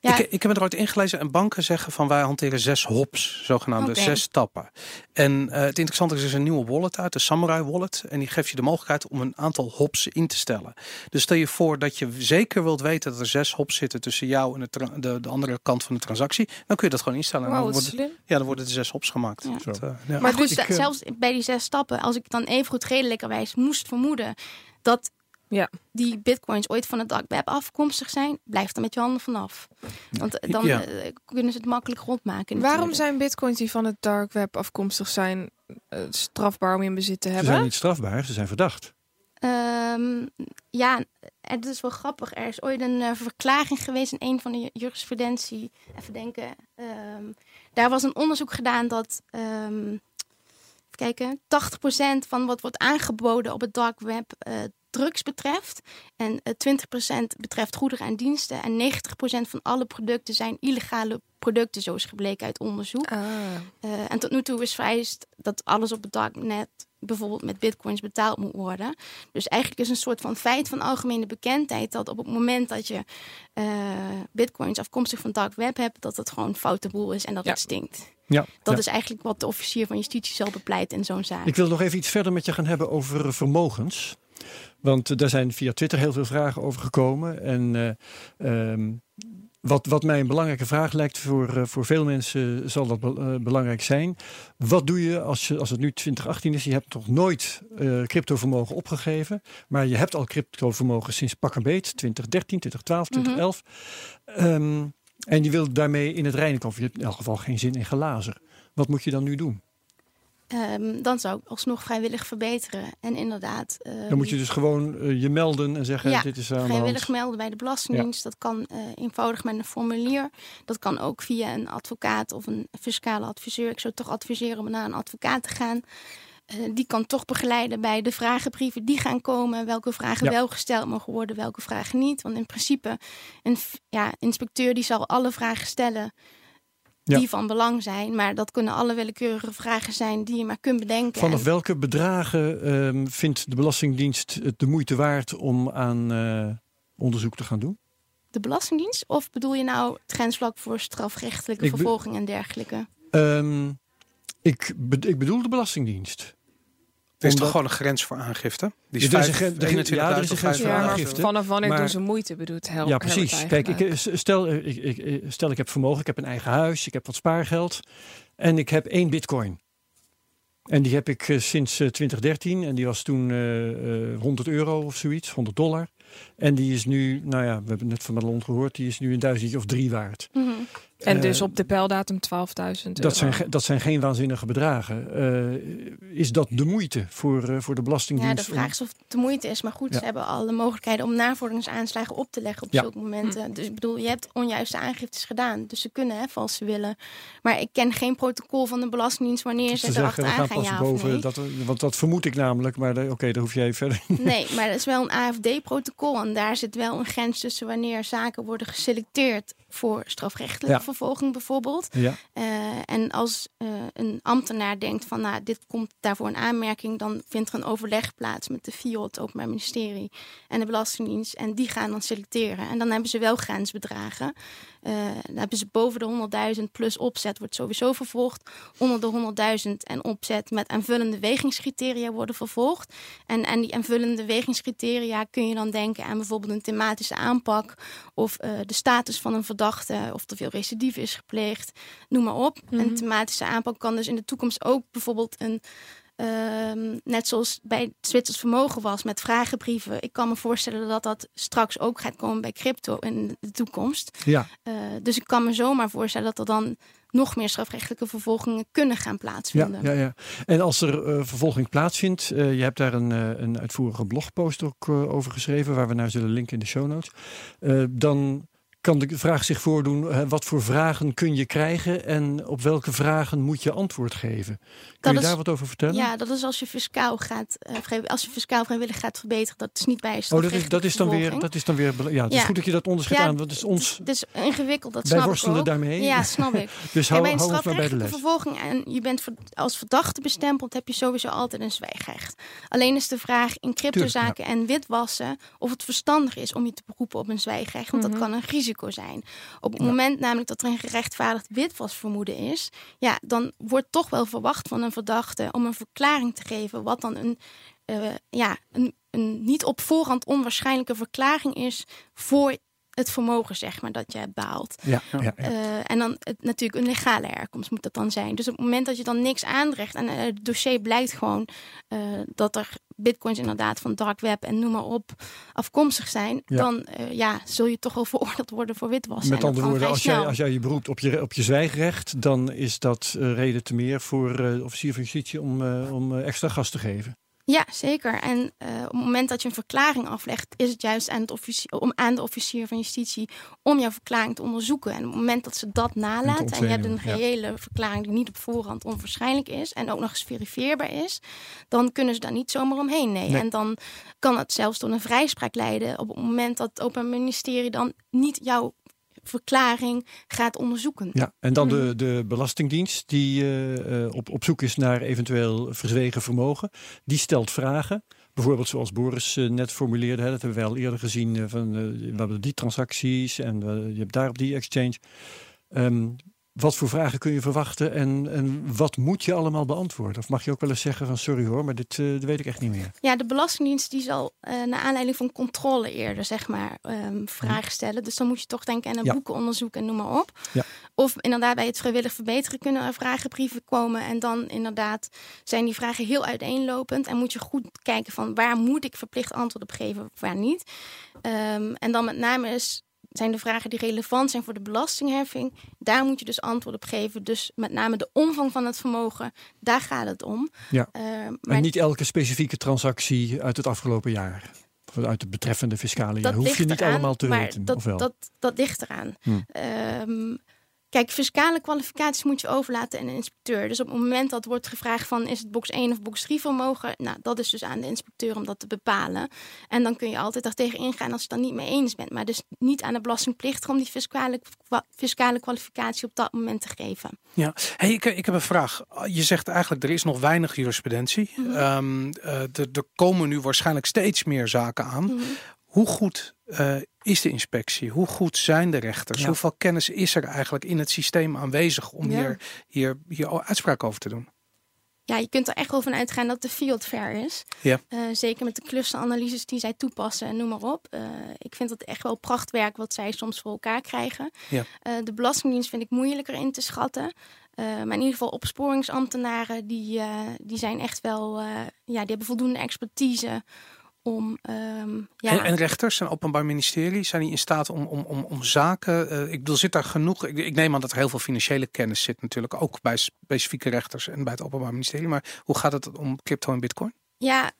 Ja, Ik, ik heb het er ooit ingelezen en banken zeggen van wij hanteren zes hops, zogenaamde Oké. zes stappen. En eh, het interessante is, er is een nieuwe wallet uit, de Samurai Wallet. En die geeft je de mogelijkheid om een aantal hops in te stellen. Dus stel je voor dat je zeker wilt weten dat er zes hops zitten tussen jou en de, de, de andere kant van de transactie. Dan kun je dat gewoon instellen. En Wow, dan, wat worden, slim. ja, dan worden er zes hops gemaakt. Ja. Dat, eh, ja. Maar goed, dus ik, zelfs bij die zes stappen, als ik dan even goed redelijkerwijs moest vermoeden dat Ja. die bitcoins ooit van het dark web afkomstig zijn, blijf er met je handen vanaf. Want eh, dan Ja. eh, kunnen ze het makkelijk rondmaken. Waarom natuurlijk. zijn bitcoins die van het dark web afkomstig zijn eh, strafbaar om in bezit te Ze hebben? zijn niet strafbaar, ze zijn verdacht. Ehm, ja, het is wel grappig. Er is ooit een verklaring geweest in een van de ju- jurisprudentie. Even denken. Ehm, daar was een onderzoek gedaan dat. ehm even kijken. 80% van wat wordt aangeboden op het dark web eh, drugs betreft. En eh 20% betreft goederen en diensten. En 90% van alle producten zijn illegale producten, zo is gebleken uit onderzoek. Ah. Eh, en tot nu toe is vereist dat alles op het darknet bijvoorbeeld met bitcoins betaald moet worden. Dus eigenlijk is een soort van feit van algemene bekendheid dat op het moment dat je eh, bitcoins afkomstig van dark web hebt, dat het gewoon foute boel is en dat Ja. het stinkt. Ja, Dat ja. is eigenlijk wat de officier van justitie zal bepleiten in zo'n zaak. Ik wil nog even iets verder met je gaan hebben over eh, vermogens. Want eh, daar zijn via Twitter heel veel vragen over gekomen. En eh, ehm, wat, wat mij een belangrijke vraag lijkt voor, eh, voor veel mensen, zal dat be- eh, belangrijk zijn. Wat doe je als, je als het nu 2018 is? Je hebt nog nooit eh cryptovermogen opgegeven. Maar je hebt al cryptovermogen sinds pak een beet, 2013, 2012, 2011. Ehm, en je wilt daarmee in het reinen komen. Je hebt in elk geval geen zin in gelazer. Wat moet je dan nu doen? Ehm, dan zou ik alsnog vrijwillig verbeteren. En inderdaad. ehm, Dan moet je dus gewoon eh, je melden en zeggen: Ja, Dit is aan de vrijwillig melden bij de Belastingdienst. Dat kan eh, eenvoudig met een formulier. Dat kan ook via een advocaat of een fiscale adviseur. Ik zou toch adviseren om naar een advocaat te gaan. Eh, die kan toch begeleiden bij de vragenbrieven die gaan komen. Welke vragen Ja. wel gesteld mogen worden, welke vragen niet. Want in principe, een ja, inspecteur die zal alle vragen stellen Ja. die van belang zijn. Maar dat kunnen alle willekeurige vragen zijn die je maar kunt bedenken. Vanaf En- welke bedragen ehm, vindt de Belastingdienst het de moeite waard om aan eh, onderzoek te gaan doen? de Belastingdienst? Of bedoel je nou het grensvlak voor strafrechtelijke vervolging en dergelijke? Ehm, ik, be- ik bedoel de Belastingdienst. Er is Omdat- toch gewoon een grens voor aangifte? Die is Ja, er is een gren- 21.000 ja, er is een grens voor Ja, maar 5.000. aangifte. vanaf wanneer Maar- doen ze moeite, bedoelt Hel ja, precies. Kijk, ik, eh, stel, eh, ik, ik, stel ik heb vermogen, ik heb een eigen huis, ik heb wat spaargeld en ik heb één bitcoin. En die heb ik eh, sinds eh, 2013 en die was toen eh, eh, 100 euro of zoiets, 100 dollar. En die is nu, nou ja, we hebben net van Madelon gehoord, die is nu een duizendje of drie waard. Mhm. En dus op de pijldatum 12.000 Dat zijn, dat zijn geen waanzinnige bedragen. Eh, is dat de moeite voor, eh, voor de Ja, Belastingdienst? de vraag is of het de moeite is. Maar goed, Ja. ze hebben alle mogelijkheden om navorderingsaanslagen op te leggen op Ja. zulke momenten. Dus ik bedoel, je hebt onjuiste aangiftes gedaan. Dus ze kunnen, hè, als ze willen. Maar ik ken geen protocol van de Belastingdienst wanneer ze we erachteraan gaan ja boven. nee. Dat, we- want dat vermoed ik namelijk, maar daar- oké, daar hoef jij verder. Nee, maar dat is wel een AFD-protocol. En daar zit wel een grens tussen wanneer zaken worden geselecteerd voor strafrechtelijke Ja. vervolging bijvoorbeeld. Ja. Eh, en als eh, een ambtenaar denkt van nou, dit komt daarvoor een aanmerking, dan vindt er een overleg plaats met de FIO, het Openbaar Ministerie en de Belastingdienst. En die gaan dan selecteren. En dan hebben ze wel grensbedragen. Eh, dan hebben ze boven de 100.000 plus opzet wordt sowieso vervolgd. Onder de 100.000 en opzet met aanvullende wegingscriteria worden vervolgd. En, en die aanvullende wegingscriteria kun je dan denken aan bijvoorbeeld een thematische aanpak. Of eh, de status van een verdachte. Of er veel recidive is gepleegd. Noem maar op. Mhm. Een thematische aanpak kan dus in de toekomst ook bijvoorbeeld een Ehm, net zoals bij het Zwitsers vermogen was met vragenbrieven. Ik kan me voorstellen dat dat straks ook gaat komen bij crypto in de toekomst. Ja, Eh, dus ik kan me zomaar voorstellen dat er dan nog meer strafrechtelijke vervolgingen kunnen gaan ja, plaatsvinden. ja, ja. En als er eh, vervolging plaatsvindt, eh, je hebt daar een, een uitvoerige blogpost ook over geschreven, waar we naar zullen linken in de show notes. Dan kan de vraag zich voordoen, eh, wat voor vragen kun je krijgen en op welke vragen moet je antwoord geven? Kun Dat je is- daar wat over vertellen? Ja, dat is als je fiscaal gaat, eh, als je fiscaal vrijwillig gaat verbeteren. Dat is niet bij Oh, dat is, dat is dan weer, dat is dan weer, ja, het is goed dat je dat onderscheid Ja, aan, want het is ons, Het is ingewikkeld, dat wij snap ik worstelen ook. daarmee. Ja, snap ik. Dus hou, bij hou ons bij de les. vervolging en je bent als verdachte bestempeld, heb je sowieso altijd een zwijgrecht. Alleen is de vraag in cryptozaken en witwassen of het verstandig is om je te beroepen op een zwijgrecht, want Mhm. dat kan een risico zijn. Op het Ja. moment namelijk dat er een gerechtvaardigd witwasvermoeden is, ja, dan wordt toch wel verwacht van een verdachte om een verklaring te geven, wat dan een, eh, ja, een, een niet op voorhand onwaarschijnlijke verklaring is voor het vermogen, zeg maar, dat je hebt behaald. Ja, ja, ja. Eh, en dan het, natuurlijk een legale herkomst moet dat dan zijn. Dus op het moment dat je dan niks aandrecht en eh, het dossier blijkt gewoon eh, dat er bitcoins inderdaad van dark web en noem maar op afkomstig zijn, Ja. dan ja, zul je toch wel veroordeeld worden voor witwassen. Met andere woorden, als jij, als jij je beroept op je, op je zwijgrecht, dan is dat reden te meer voor de officier van justitie om, om extra gas te geven. Ja, zeker. En eh, op het moment dat je een verklaring aflegt, is het juist aan, het om, aan de officier van justitie om jouw verklaring te onderzoeken. En op het moment dat ze dat nalaten en je hebt een ja. reële verklaring die niet op voorhand onwaarschijnlijk is en ook nog eens verifieerbaar is, dan kunnen ze daar niet zomaar omheen. Nee. Nee. En dan kan het zelfs tot een vrijspraak leiden op het moment dat het Openbaar Ministerie dan niet jouw verklaring gaat onderzoeken. Ja, en dan de, de Belastingdienst, die eh, eh, op, op zoek is naar eventueel verzwegen vermogen, die stelt vragen. Bijvoorbeeld zoals Boris eh, net formuleerde, hè, dat hebben we al eerder gezien. van, we hebben die transacties en je hebt daar op die exchange. Ehm, wat voor vragen kun je verwachten en, en wat moet je allemaal beantwoorden? Of mag je ook wel eens zeggen van sorry hoor, maar dit, eh, dat weet ik echt niet meer. Ja, de Belastingdienst die zal eh naar aanleiding van controle eerder zeg maar ehm, vragen stellen. Dus dan moet je toch denken aan een Ja. boekenonderzoek en noem maar op. Ja. Of inderdaad bij het vrijwillig verbeteren kunnen er vragenbrieven komen. En dan inderdaad zijn die vragen heel uiteenlopend. En moet je goed kijken van waar moet ik verplicht antwoord op geven of waar niet. Ehm, en dan met name is, zijn de vragen die relevant zijn voor de belastingheffing. Daar moet je dus antwoord op geven. Dus met name de omvang van het vermogen, daar gaat het om. Ja. Ehm, En niet elke specifieke transactie uit het afgelopen jaar. Of uit het betreffende fiscale jaar. Hoef je niet eraan, allemaal te maar weten. Dat, of wel? dat, dat ligt eraan. Hm. Ehm, kijk, fiscale kwalificaties moet je overlaten aan de inspecteur. Dus op het moment dat wordt gevraagd van is het box 1 of box 3 vermogen, nou, dat is dus aan de inspecteur om dat te bepalen. En dan kun je altijd daartegen ingaan als je het dan niet mee eens bent. Maar dus niet aan de belastingplichtige om die fiscale, fiscale kwalificatie op dat moment te geven. Ja, hey, ik, ik heb een vraag. Je zegt eigenlijk er is nog weinig jurisprudentie. Mhm. Ehm, eh, er, er komen nu waarschijnlijk steeds meer zaken aan. Mhm. Hoe goed eh, is de inspectie? Hoe goed zijn de rechters? Ja. Hoeveel kennis is er eigenlijk in het systeem aanwezig om Ja. hier, hier, hier uitspraak over te doen? Ja, je kunt er echt wel van uitgaan dat de field fair is. Ja. Eh, zeker met de clusteranalyses die zij toepassen en noem maar op. Eh, ik vind dat echt wel prachtwerk wat zij soms voor elkaar krijgen. Ja. De Belastingdienst vind ik moeilijker in te schatten. Maar in ieder geval opsporingsambtenaren, die, die zijn echt wel, ja, die hebben voldoende expertise om, ehm, ja, En, en rechters en openbaar ministerie, zijn die in staat om, om, om, om zaken... eh, ik bedoel, zit daar genoeg... Ik, ik neem aan dat er heel veel financiële kennis zit natuurlijk. Ook bij specifieke rechters en bij het openbaar ministerie. Maar hoe gaat het om crypto en bitcoin? Ja,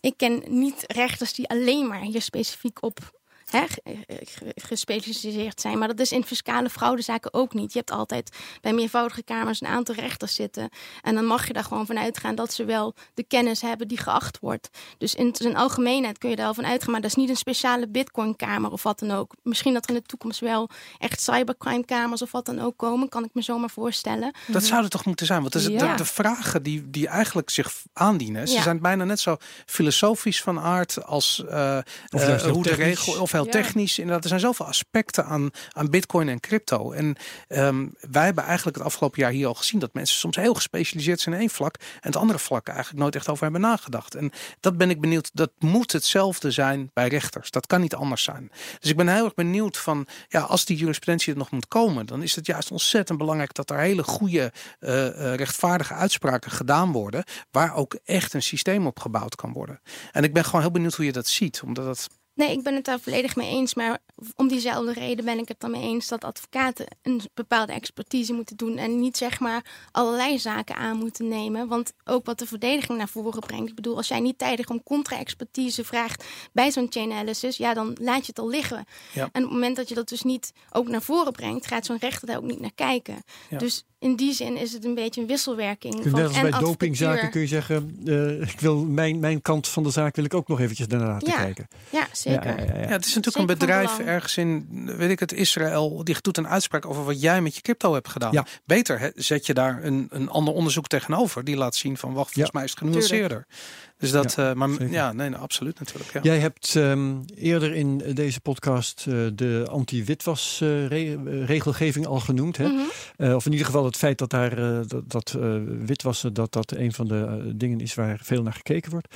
ik ken niet rechters die alleen maar hier specifiek op hè, ge- ge- gespecialiseerd zijn. Maar dat is in fiscale fraudezaken ook niet. Je hebt altijd bij meervoudige kamers een aantal rechters zitten. En dan mag je daar gewoon van uitgaan dat ze wel de kennis hebben die geacht wordt. Dus in zijn algemeenheid kun je daar wel van uitgaan. Maar dat is niet een speciale bitcoin-kamer of wat dan ook. Misschien dat er in de toekomst wel echt cybercrime-kamers of wat dan ook komen. Kan ik me zomaar voorstellen. Dat zou er toch moeten zijn? Want de, de, Ja. de vragen die, die eigenlijk zich aandienen, ze Ja. zijn bijna net zo filosofisch van aard als heel hoe de regel, of veel Ja. technisch. Inderdaad, er zijn zoveel aspecten aan, aan bitcoin en crypto. En ehm, wij hebben eigenlijk het afgelopen jaar hier al gezien dat mensen soms heel gespecialiseerd zijn in één vlak. En het andere vlak eigenlijk nooit echt over hebben nagedacht. En dat ben ik benieuwd. Dat moet hetzelfde zijn bij rechters. Dat kan niet anders zijn. Dus ik ben heel erg benieuwd van, ja, als die jurisprudentie er nog moet komen, dan is het juist ontzettend belangrijk dat er hele goede, eh, eh, rechtvaardige uitspraken gedaan worden, waar ook echt een systeem op gebouwd kan worden. En ik ben gewoon heel benieuwd hoe je dat ziet, omdat het Nee, ik ben het daar volledig mee eens. Maar om diezelfde reden ben ik het dan mee eens dat advocaten een bepaalde expertise moeten doen. En niet zeg maar allerlei zaken aan moeten nemen. Want ook wat de verdediging naar voren brengt. Ik bedoel, als jij niet tijdig om contra-expertise vraagt bij zo'n chain analysis, ja, dan laat je het al liggen. Ja. En op het moment dat je dat dus niet ook naar voren brengt, gaat zo'n rechter daar ook niet naar kijken. Ja. Dus in die zin is het een beetje een wisselwerking. Van net als en bij advocatuur. dopingzaken kun je zeggen, eh, ik wil mijn, mijn kant van de zaak wil ik ook nog eventjes naar laten Ja, kijken. Ja, zeker. Ja, ja, ja, Ja, ja. het is natuurlijk Zeker een bedrijf ergens in, weet ik het, Israël. Die doet een uitspraak over wat jij met je crypto hebt gedaan. Ja. Beter hè, zet je daar een, een ander onderzoek tegenover. Die laat zien van, wacht, volgens Ja. mij is het genuanceerder. Dus dat, Ja, eh, maar zeker. ja, nee, nee, absoluut natuurlijk. Ja. Jij hebt ehm, eerder in deze podcast eh, de anti-witwasregelgeving al genoemd. Hè? Mhm. Eh, of in ieder geval het feit dat daar eh, dat, dat eh, witwassen dat dat een van de dingen is waar veel naar gekeken wordt.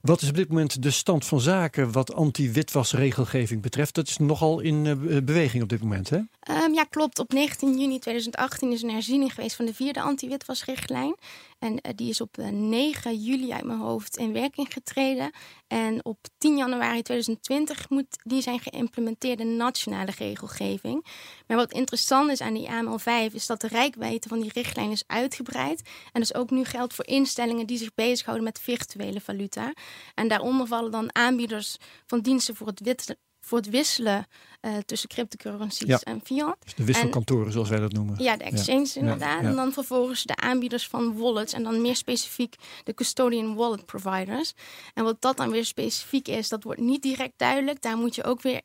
Wat is op dit moment de stand van zaken wat anti-witwasregelgeving betreft? Dat is nogal in eh, be- beweging op dit moment. Hè? Ehm, ja, klopt. Op 19 juni 2018 is een herziening geweest van de vierde anti-witwasrichtlijn. En eh, die is op eh, 9 juli uit mijn hoofd in werking getreden. En op 10 januari 2020 moet die zijn geïmplementeerd in nationale regelgeving. Maar wat interessant is aan die AML5 is dat de rijkwijde van die richtlijn is uitgebreid. En dus ook nu geldt voor instellingen die zich bezighouden met virtuele valuta. En daaronder vallen dan aanbieders van diensten voor het, voor het wisselen eh, tussen cryptocurrencies Ja. en fiat. Dus de wisselkantoren zoals wij dat noemen. Ja, de exchange inderdaad. ja. En dan vervolgens de aanbieders van wallets. En dan meer specifiek de custodian wallet providers. En wat dat dan weer specifiek is, dat wordt niet direct duidelijk. Daar moet je ook weer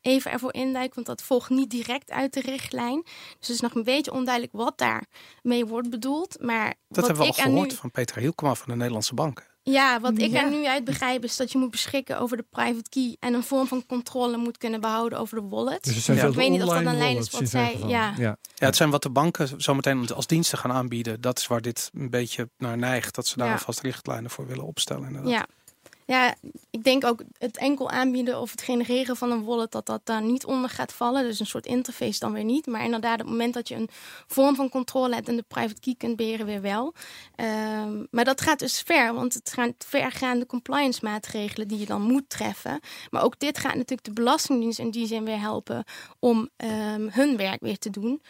even ervoor induiken, want dat volgt niet direct uit de richtlijn. Dus het is nog een beetje onduidelijk wat daarmee wordt bedoeld. Maar Dat wat hebben we al ik gehoord nu, van Peter Hielkema van de Nederlandse banken. Ja, wat ik Ja. er nu uit begrijp is dat je moet beschikken over de private key en een vorm van controle moet kunnen behouden over de wallet. Dus Ja. veel Ik weet niet of dat online een lijn is wat zij- ja. ja. Ja, het zijn wat de banken zometeen als diensten gaan aanbieden. Dat is waar dit een beetje naar neigt. Dat ze daar Ja. alvast richtlijnen voor willen opstellen. Inderdaad. Ja. Ja, ik denk ook het enkel aanbieden of het genereren van een wallet, dat dat daar niet onder gaat vallen. Dus een soort interface dan weer niet. Maar inderdaad, op het moment dat je een vorm van controle hebt en de private key kunt beheren, weer wel. Ehm, maar dat gaat dus ver, want het gaan vergaande compliance maatregelen die je dan moet treffen. Maar ook dit gaat natuurlijk de Belastingdienst in die zin weer helpen om ehm, hun werk weer te doen.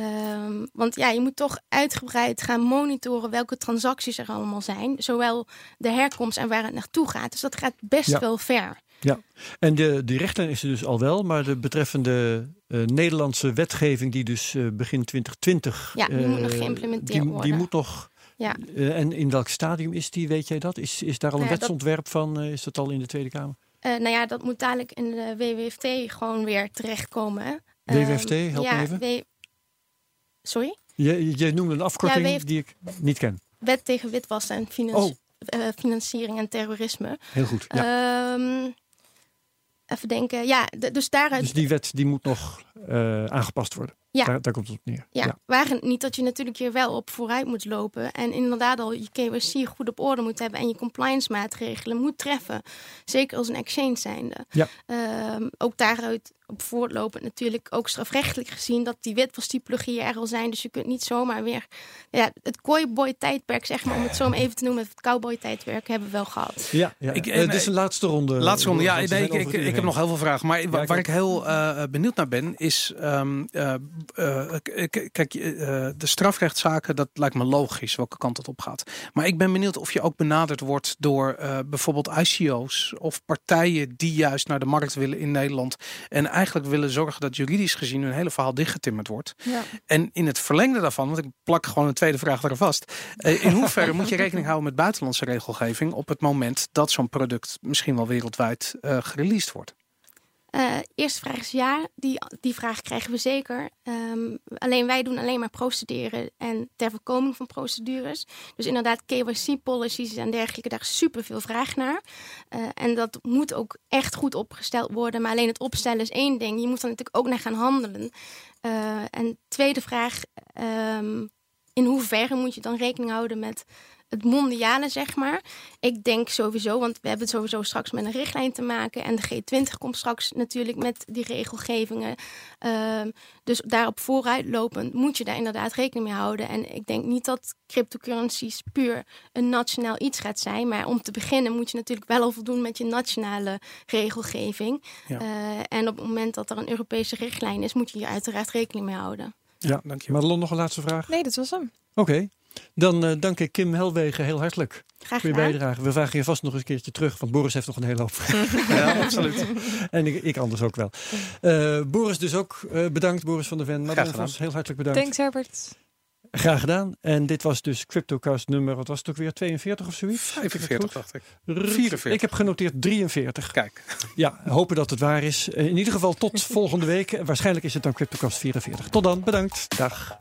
Ehm, want ja, je moet toch uitgebreid gaan monitoren welke transacties er allemaal zijn. Zowel de herkomst en waar het naartoe gaat. Dus dat gaat best Ja. wel ver. En de, die richtlijn is er dus al wel, maar de betreffende eh, Nederlandse wetgeving die dus eh, begin 2020... Ja, die moet nog eh, geïmplementeerd die, Die worden. moet nog... Ja. en in welk stadium is die, weet jij dat? Is, is daar al een Nou ja, dat- wetsontwerp van? is dat al in de Tweede Kamer? Nou ja, dat moet dadelijk in de WWFT gewoon weer terechtkomen. WWFT, Ehm, help me ja, even. Sorry? Je, je noemde een afkorting Ja, die ik niet ken. Wet tegen witwassen en Oh. eh, financiering en terrorisme. Heel goed. Ja. Ehm, even denken. Ja, dus daaruit dus die wet die moet nog eh, aangepast worden. Ja. Daar, daar komt het op neer. Ja, waar het niet dat je natuurlijk hier wel op vooruit moet lopen. En inderdaad al je KYC goed op orde moet hebben. En je compliance maatregelen moet treffen. Zeker als een exchange zijnde. Ja. Ehm, ook daaruit op voortlopend natuurlijk ook strafrechtelijk gezien. Dat die witwastypologieën er al zijn. Dus je kunt niet zomaar weer... Ja, het cowboy tijdperk zeg maar. Om het zo maar even te noemen. Het cowboy tijdperk hebben we wel gehad. Ja, ja. Ik- Eh, dit is eh, een laatste ronde. Laatste ronde, ja, nee, ik, ik, heb nog heel veel vragen. Maar waar ik heel eh, benieuwd naar ben, is... ehm, eh, eh, kijk, eh, de strafrechtszaken, dat lijkt me logisch welke kant het op gaat. Maar ik ben benieuwd of je ook benaderd wordt door eh, bijvoorbeeld ICO's of partijen die juist naar de markt willen in Nederland. En eigenlijk willen zorgen dat juridisch gezien hun hele verhaal dichtgetimmerd wordt. Ja. En in het verlengde daarvan, want ik plak gewoon een tweede vraag eraan vast. eh, in hoeverre moet je rekening houden met buitenlandse regelgeving op het moment dat zo'n product misschien wel wereldwijd eh gereleased wordt? Eh, eerste vraag is ja, die, die vraag krijgen we zeker. Ehm, alleen wij doen alleen maar procederen en ter voorkoming van procedures. Dus inderdaad, KYC-policies en dergelijke, daar is super veel vraag naar. Uh, en dat moet ook echt goed opgesteld worden. Maar alleen het opstellen is één ding. Je moet er natuurlijk ook naar gaan handelen. Uh, en tweede vraag, um, in hoeverre moet je dan rekening houden met het mondiale, zeg maar. Ik denk sowieso, want we hebben het sowieso straks met een richtlijn te maken. En de G20 komt straks natuurlijk met die regelgevingen. Uh, dus daarop vooruitlopend moet je daar inderdaad rekening mee houden. En ik denk niet dat cryptocurrencies puur een nationaal iets gaat zijn. Maar om te beginnen moet je natuurlijk wel al voldoen met je nationale regelgeving. Ja. Uh, en op het moment dat er een Europese richtlijn is, moet je hier uiteraard rekening mee houden. Ja, ja dankjewel. Marlon, nog een laatste vraag? Nee, dat was hem. Oké. Okay. Dan uh, dank ik Kim Helwegen heel hartelijk Graag voor je bijdrage. We vragen je vast nog eens een keertje terug, want Boris heeft nog een hele hoop. ja, absoluut. en ik, ik, anders ook wel. Uh, Boris dus ook uh, bedankt, Boris van der Ven. Madeleine Vos, heel hartelijk bedankt. Thanks Herbert. Graag gedaan. En dit was dus CryptoCast nummer, wat was het ook weer, 42 of zoiets? 45 dacht ik. 44. Ik heb genoteerd 43. Kijk. Ja, hopen dat het waar is. In ieder geval tot volgende week. Waarschijnlijk is het dan CryptoCast 44. Tot dan, bedankt. Dag.